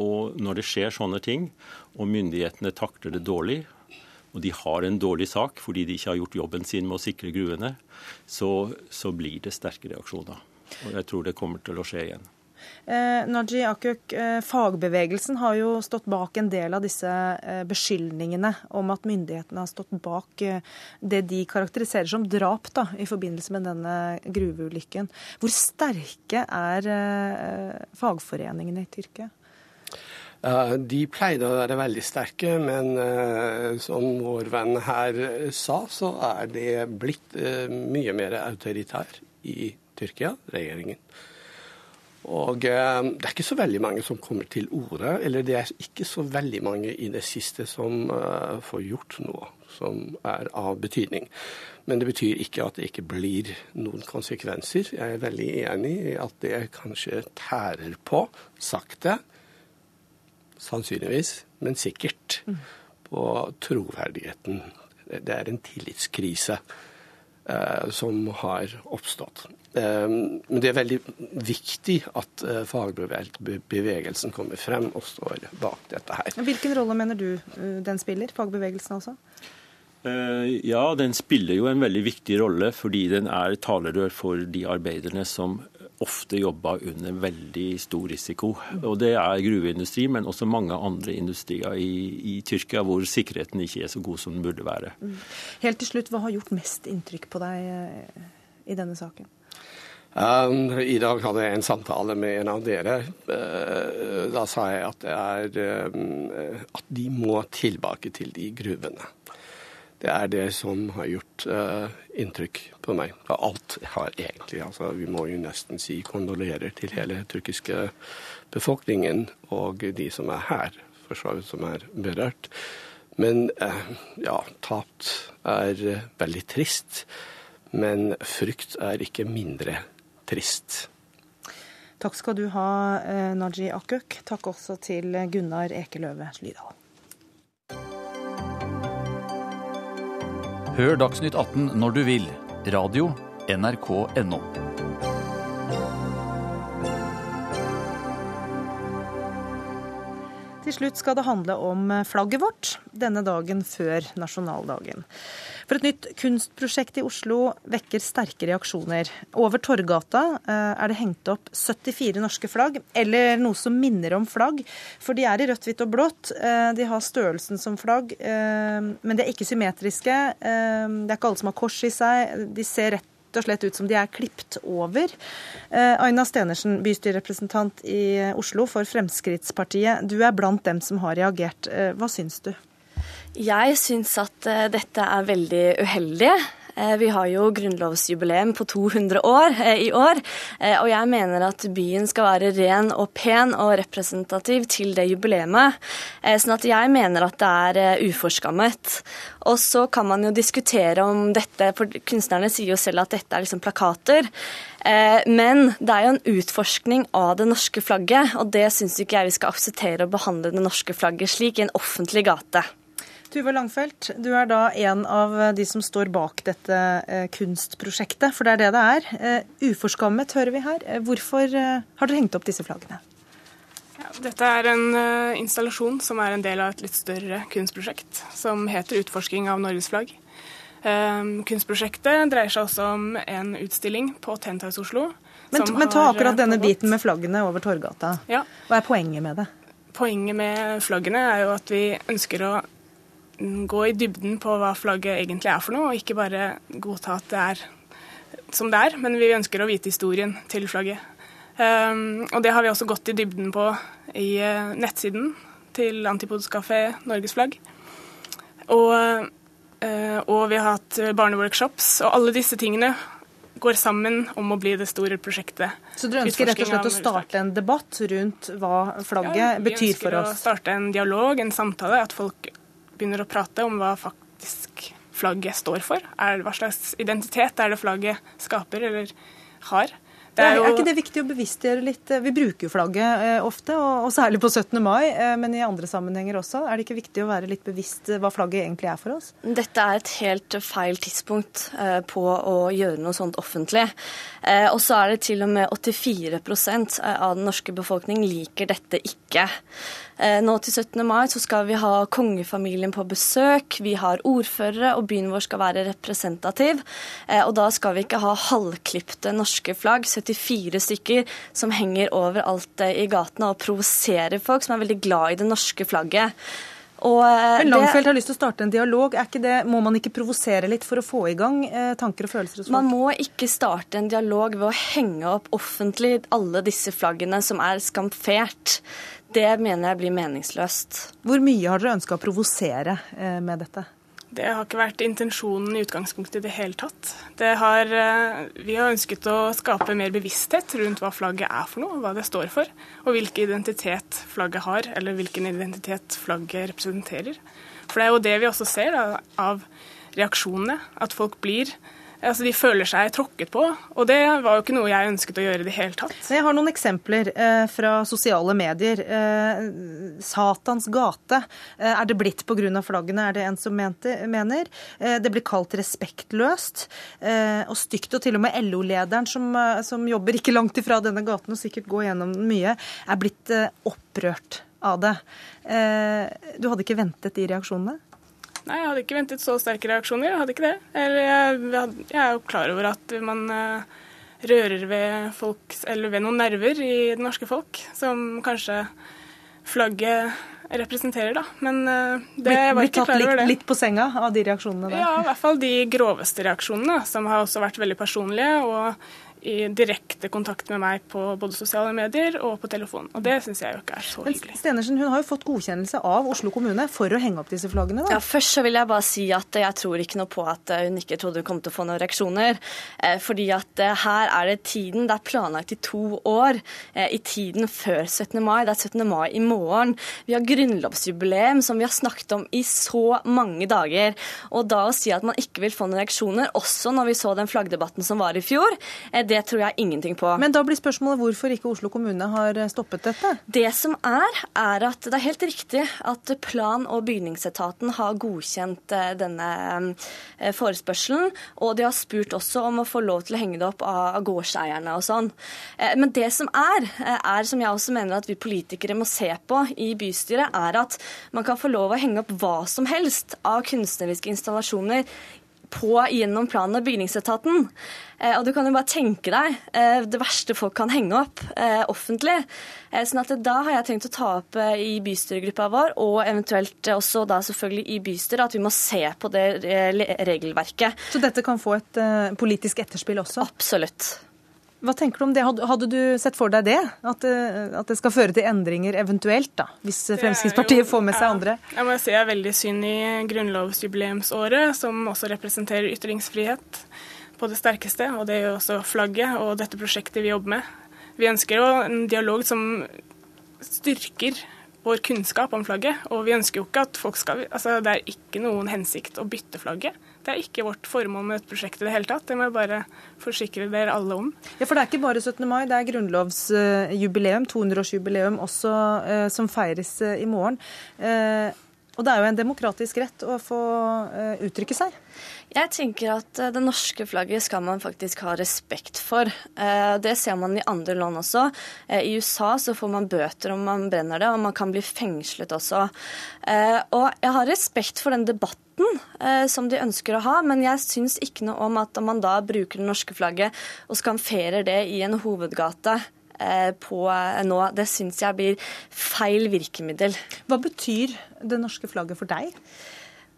Og når det skjer sånne ting, og myndighetene takler det dårlig, og de har en dårlig sak fordi de ikke har gjort jobben sin med å sikre gruene, så, så blir det sterke reaksjoner. Og jeg tror det kommer til å skje igjen. Eh, Naji Akuk, eh, fagbevegelsen har jo stått bak en del av disse eh, beskyldningene om at myndighetene har stått bak eh, det de karakteriserer som drap da, i forbindelse med denne gruveulykken. Hvor sterke er eh, fagforeningene i Tyrkia? Ja, de pleide å være veldig sterke, men eh, som vår venn her sa, så er det blitt eh, mye mer autoritær i Tyrkia, regjeringen. Og det er ikke så veldig mange som kommer til orde, eller det er ikke så veldig mange i det siste som får gjort noe som er av betydning. Men det betyr ikke at det ikke blir noen konsekvenser. Jeg er veldig enig i at det kanskje tærer på, sakte, sannsynligvis, men sikkert, på troverdigheten. Det er en tillitskrise eh, som har oppstått. Eh, men det er veldig viktig at eh, fagbevegelsen kommer frem og står bak dette her. Hvilken rolle mener du eh, den spiller, fagbevegelsen altså? Ja, den spiller jo en veldig viktig rolle, fordi den er talerør for de arbeiderne som ofte jobber under veldig stor risiko. Og Det er gruveindustri, men også mange andre industrier i, i, Tyrkia hvor sikkerheten ikke er så god som den burde være. Mm. Helt til slutt, Hva har gjort mest inntrykk på deg eh, i denne saken? Um, I dag hadde jeg en samtale med en av dere. Uh, da sa jeg at, er, um, at de må tilbake til de gruvene. Det er det som har gjort uh, inntrykk på meg. Alt har egentlig. Altså, vi må jo nesten si kondolerer til hele tyrkiske befolkningen og de som er her, for så vidt som er berørt. Men ja, tapt er veldig trist. Men frykt er ikke mindre trist. Takk skal du ha, Naji Akuk. Takk også til Gunnar Ekeløve Slydal. Hør Dagsnytt 18 når du vil. Radio NRK.no. Til slutt skal det handle om flagget vårt denne dagen før nasjonaldagen. For et nytt kunstprosjekt i Oslo vekker sterke reaksjoner. Over Torgata eh, er det hengt opp 74 norske flagg, eller noe som minner om flagg. For de er i rødt, hvitt og blått. Eh, de har størrelsen som flagg, eh, men de er ikke symmetriske. Det er ikke alle som har kors i seg. De ser rett og slett ut som de er klipt over. Aina Stenersen, bystyrerepresentant i Oslo for Fremskrittspartiet. Du er blant dem som har reagert. Hva syns du? Jeg syns at eh, dette er veldig uheldig. Eh, vi har jo grunnlovsjubileum på 200 år eh, i år, og jeg mener at byen skal være ren og pen og representativ til det jubileet. Sånn at jeg mener at det er uforskammet. Og så kan man jo diskutere om dette, for kunstnerne sier jo selv at dette er liksom plakater. Men det er jo en utforskning av det norske flagget, og det syns ikke jeg vi skal akseptere å behandle det norske flagget slik i en offentlig gate. Tuva Langfelt, du er da en av de som står bak dette eh, kunstprosjektet, for det er det det er. Eh, uforskammet, hører vi her. Eh, hvorfor har dere hengt opp disse flaggene? Ja, dette er en installasjon som er en del av et litt større kunstprosjekt som heter 'Utforsking av Norges flagg'. kunstprosjektet dreier seg også om en utstilling på Tentaus Oslo. Men, men ta akkurat denne biten med flaggene over Torgata. Ja. Hva er poenget med det? Poenget med flaggene er jo at vi ønsker å gå i dybden på hva flagget egentlig er for noe, og ikke bare godta at det er som det er, men vi ønsker å vite historien til flagget. Um, og det har vi også gått i dybden på i uh, nettsiden til Antipodes kafé Norges flagg. Og, uh, og vi har hatt barneworkshops, og alle disse tingene går sammen om å bli det store prosjektet. Så dere ønsker rett og slett å starte en debatt rundt hva flagget ja, betyr for oss? Vi ønsker å starte en dialog, en samtale, at folk begynner å prate om hva faktisk flagget står for. Er, hva slags identitet er det flagget skaper eller har. Er, jo... er, ikke det viktig å bevisstgjøre litt? Vi bruker jo flagget eh, ofte, og, særlig på 17. mai, eh, men i andre sammenhenger også. Er det ikke viktig å være litt bevisst hva flagget egentlig er for oss? Dette er et helt feil tidspunkt eh, på å gjøre noe sånt offentlig. Eh, og så er det til og med 84% av den norske befolkning liker dette ikke. Eh, nå til 17. mai så skal vi ha kongefamilien på besøk, vi har ordførere, og byen vår skal være representativ. Eh, og da skal vi ikke ha halvklipte norske flagg, 74 stykker, som henger overalt eh, i gatene og provoserer folk som er veldig glad i det norske flagget. Og Men Langfeld har lyst til å starte en dialog. Det, må man ikke provosere litt for å få i gang eh, tanker og følelser hos folk? Man må ikke starte en dialog ved å henge opp offentlig alle disse flaggene som er skamfert. det mener jeg blir meningsløst. Hvor mye har dere ønska å provosere eh, med dette? Det har ikke vært intensjonen i utgangspunktet i det hele tatt. Det har, eh, vi har ønsket å skape mer bevissthet rundt hva flagget er for noe, hva det står for, og hvilken identitet flagget har, eller hvilken identitet flagget representerer. For det er jo det vi også ser da, av reaksjonene, at folk blir Altså, De føler seg tråkket på, og det var jo ikke noe jeg ønsket å gjøre i det hele tatt. Jeg har noen eksempler eh, fra sosiale medier. Eh, Satans gate eh, er det blitt pga. flaggene, er det en som mente, mener. Eh, det blir kalt respektløst eh, og stygt. Og til og med LO-lederen, som, eh, som, jobber ikke langt ifra denne gaten og sikkert går gjennom den mye, er blitt opprørt av det. Du hadde ikke ventet de reaksjonene? Nei, jeg hadde ikke ventet så sterke reaksjoner. Jeg hadde ikke det. Eller jeg, jeg er jo klar over at man uh, rører ved, folk, ved noen nerver i det norske folk, som kanskje flagget representerer, da. Men uh, det jeg var ikke klar over det. Blitt tatt litt på senga av de reaksjonene der? Ja, i hvert fall de groveste reaksjonene, som har også vært veldig personlige. og i direkte kontakt med meg på både sosiale medier og på telefon. Og det syns jeg jo ikke er så hyggelig. Men Stenersen hun har jo fått godkjennelse av Oslo kommune for å henge opp disse flaggene. da. Ja, Først så vil jeg bare si at jeg tror ikke noe på at hun ikke trodde hun kom til å få noen reaksjoner. Eh, fordi at eh, her er det tiden. Det er planlagt i to år. Eh, I tiden før 17. mai. Det er 17. mai i morgen. Vi har grunnlovsjubileum som vi har snakket om i så mange dager. Og da å si at man ikke vil få noen reaksjoner, også når vi så den flaggdebatten som var i fjor, det tror jeg ingenting på. Men da blir spørsmålet hvorfor ikke Oslo kommune har stoppet dette? Det som er, er at det er helt riktig at plan- og bygningsetaten har godkjent eh, denne eh, forespørselen, og de har spurt også om å få lov til å henge det opp av gårdseierne og sånn. Eh, men det som er, er som jeg også mener at vi politikere må se på i bystyret, er at man kan få lov å henge opp hva som helst av kunstneriske installasjoner på gjennom plan- og bygningsetaten. Eh, og du kan jo bare tenke deg eh, det verste folk kan henge opp eh, offentlig. sånn at da har jeg tenkt å ta opp i bystyregruppa vår, og eventuelt også da selvfølgelig i bystyret, at vi må se på det regelverket. Så dette kan få et politisk etterspill også? Absolutt. Hva tenker du om det? Hadde du sett for deg det? At, at det skal føre til endringer eventuelt, da, hvis Fremskrittspartiet jo, får med seg ja, andre? Jeg må si jeg er veldig synd i grunnlovsjubileumsåret, som også representerer ytringsfrihet på det sterkeste. Og det er jo også flagget og dette prosjektet vi jobber med. Vi ønsker jo en dialog som styrker vår kunnskap om flagget. Og vi ønsker jo ikke at folk skal Altså, det er ikke noen hensikt å bytte flagget. Det er ikke vårt formål med dette prosjektet i det hele tatt. Det må jeg bare forsikre dere alle om. Ja, For det er ikke bare 17. mai, det er grunnlovsjubileum, 200-årsjubileum også, eh, som feires eh, i morgen. Eh, og det er jo en demokratisk rett å få uttrykke seg. Jeg tenker at det norske flagget skal man faktisk ha respekt for. Det ser man i andre land også. I USA så får man bøter om man brenner det, og man kan bli fengslet også. Og jeg har respekt for den debatten debatten eh, som de ønsker å ha, men jeg syns ikke noe om at om man da bruker det norske flagget og skamferer det i en hovedgate eh, på eh, nå. Det syns jeg blir feil virkemiddel. Hva betyr det norske flagget for deg?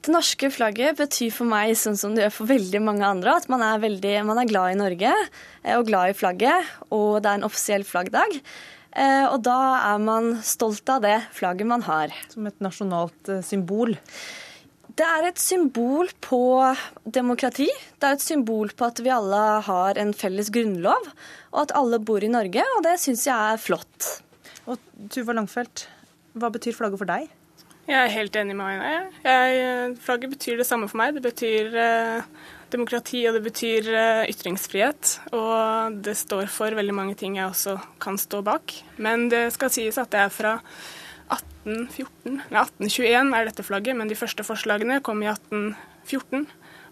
Det norske flagget betyr for meg, sånn som det gjør for veldig mange andre, at man er, veldig, man er glad i Norge eh, og glad i flagget, og det er en offisiell flaggdag. Eh, og da er man stolt av det flagget man har. Som et nasjonalt symbol? Det er et symbol på demokrati. Det er et symbol på at vi alle har en felles grunnlov, og at alle bor i Norge, og det syns jeg er flott. Og Tuva Langfelt, hva betyr flagget for deg? Jeg er helt enig med Aina. Flagget betyr det samme for meg. Det betyr eh, demokrati, og det betyr eh, ytringsfrihet. Og det står for veldig mange ting jeg også kan stå bak. Men det skal sies at det er fra 1814, nei 1821 er dette flagget, men de første forslagene kom i 1814.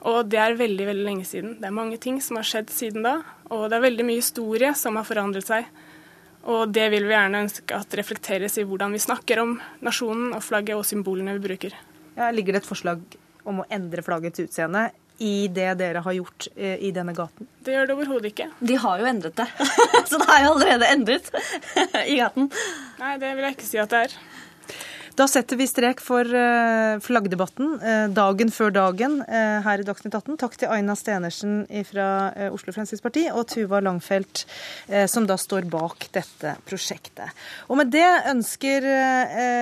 Og det er veldig veldig lenge siden. Det er mange ting som har skjedd siden da. Og det er veldig mye historie som har forandret seg. Og det vil vi gjerne ønske at reflekteres i hvordan vi snakker om nasjonen og flagget og symbolene vi bruker. Ja, ligger det et forslag om å endre flaggets utseende i det dere har gjort eh, i denne gaten? Det gjør det overhodet ikke. De har jo endret det. Så det er jo allerede endret i gaten. Nei, det vil jeg ikke si at det er. Da setter vi strek for eh, flaggdebatten eh, dagen før dagen eh, her i Dagsnytt 18. Takk til Aina Stenersen fra Oslo Fremskrittsparti og Tuva Langfelt, som da står bak dette prosjektet. Og med det ønsker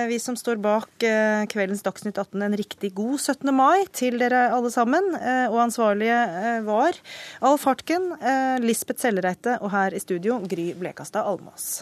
vi som står bak kveldens Dagsnytt 18 en riktig god 17. mai til dere alle sammen. Og ansvarlige var Alf Hartken, Lisbeth Sellereite og her i studio Gry Blekastad Almås.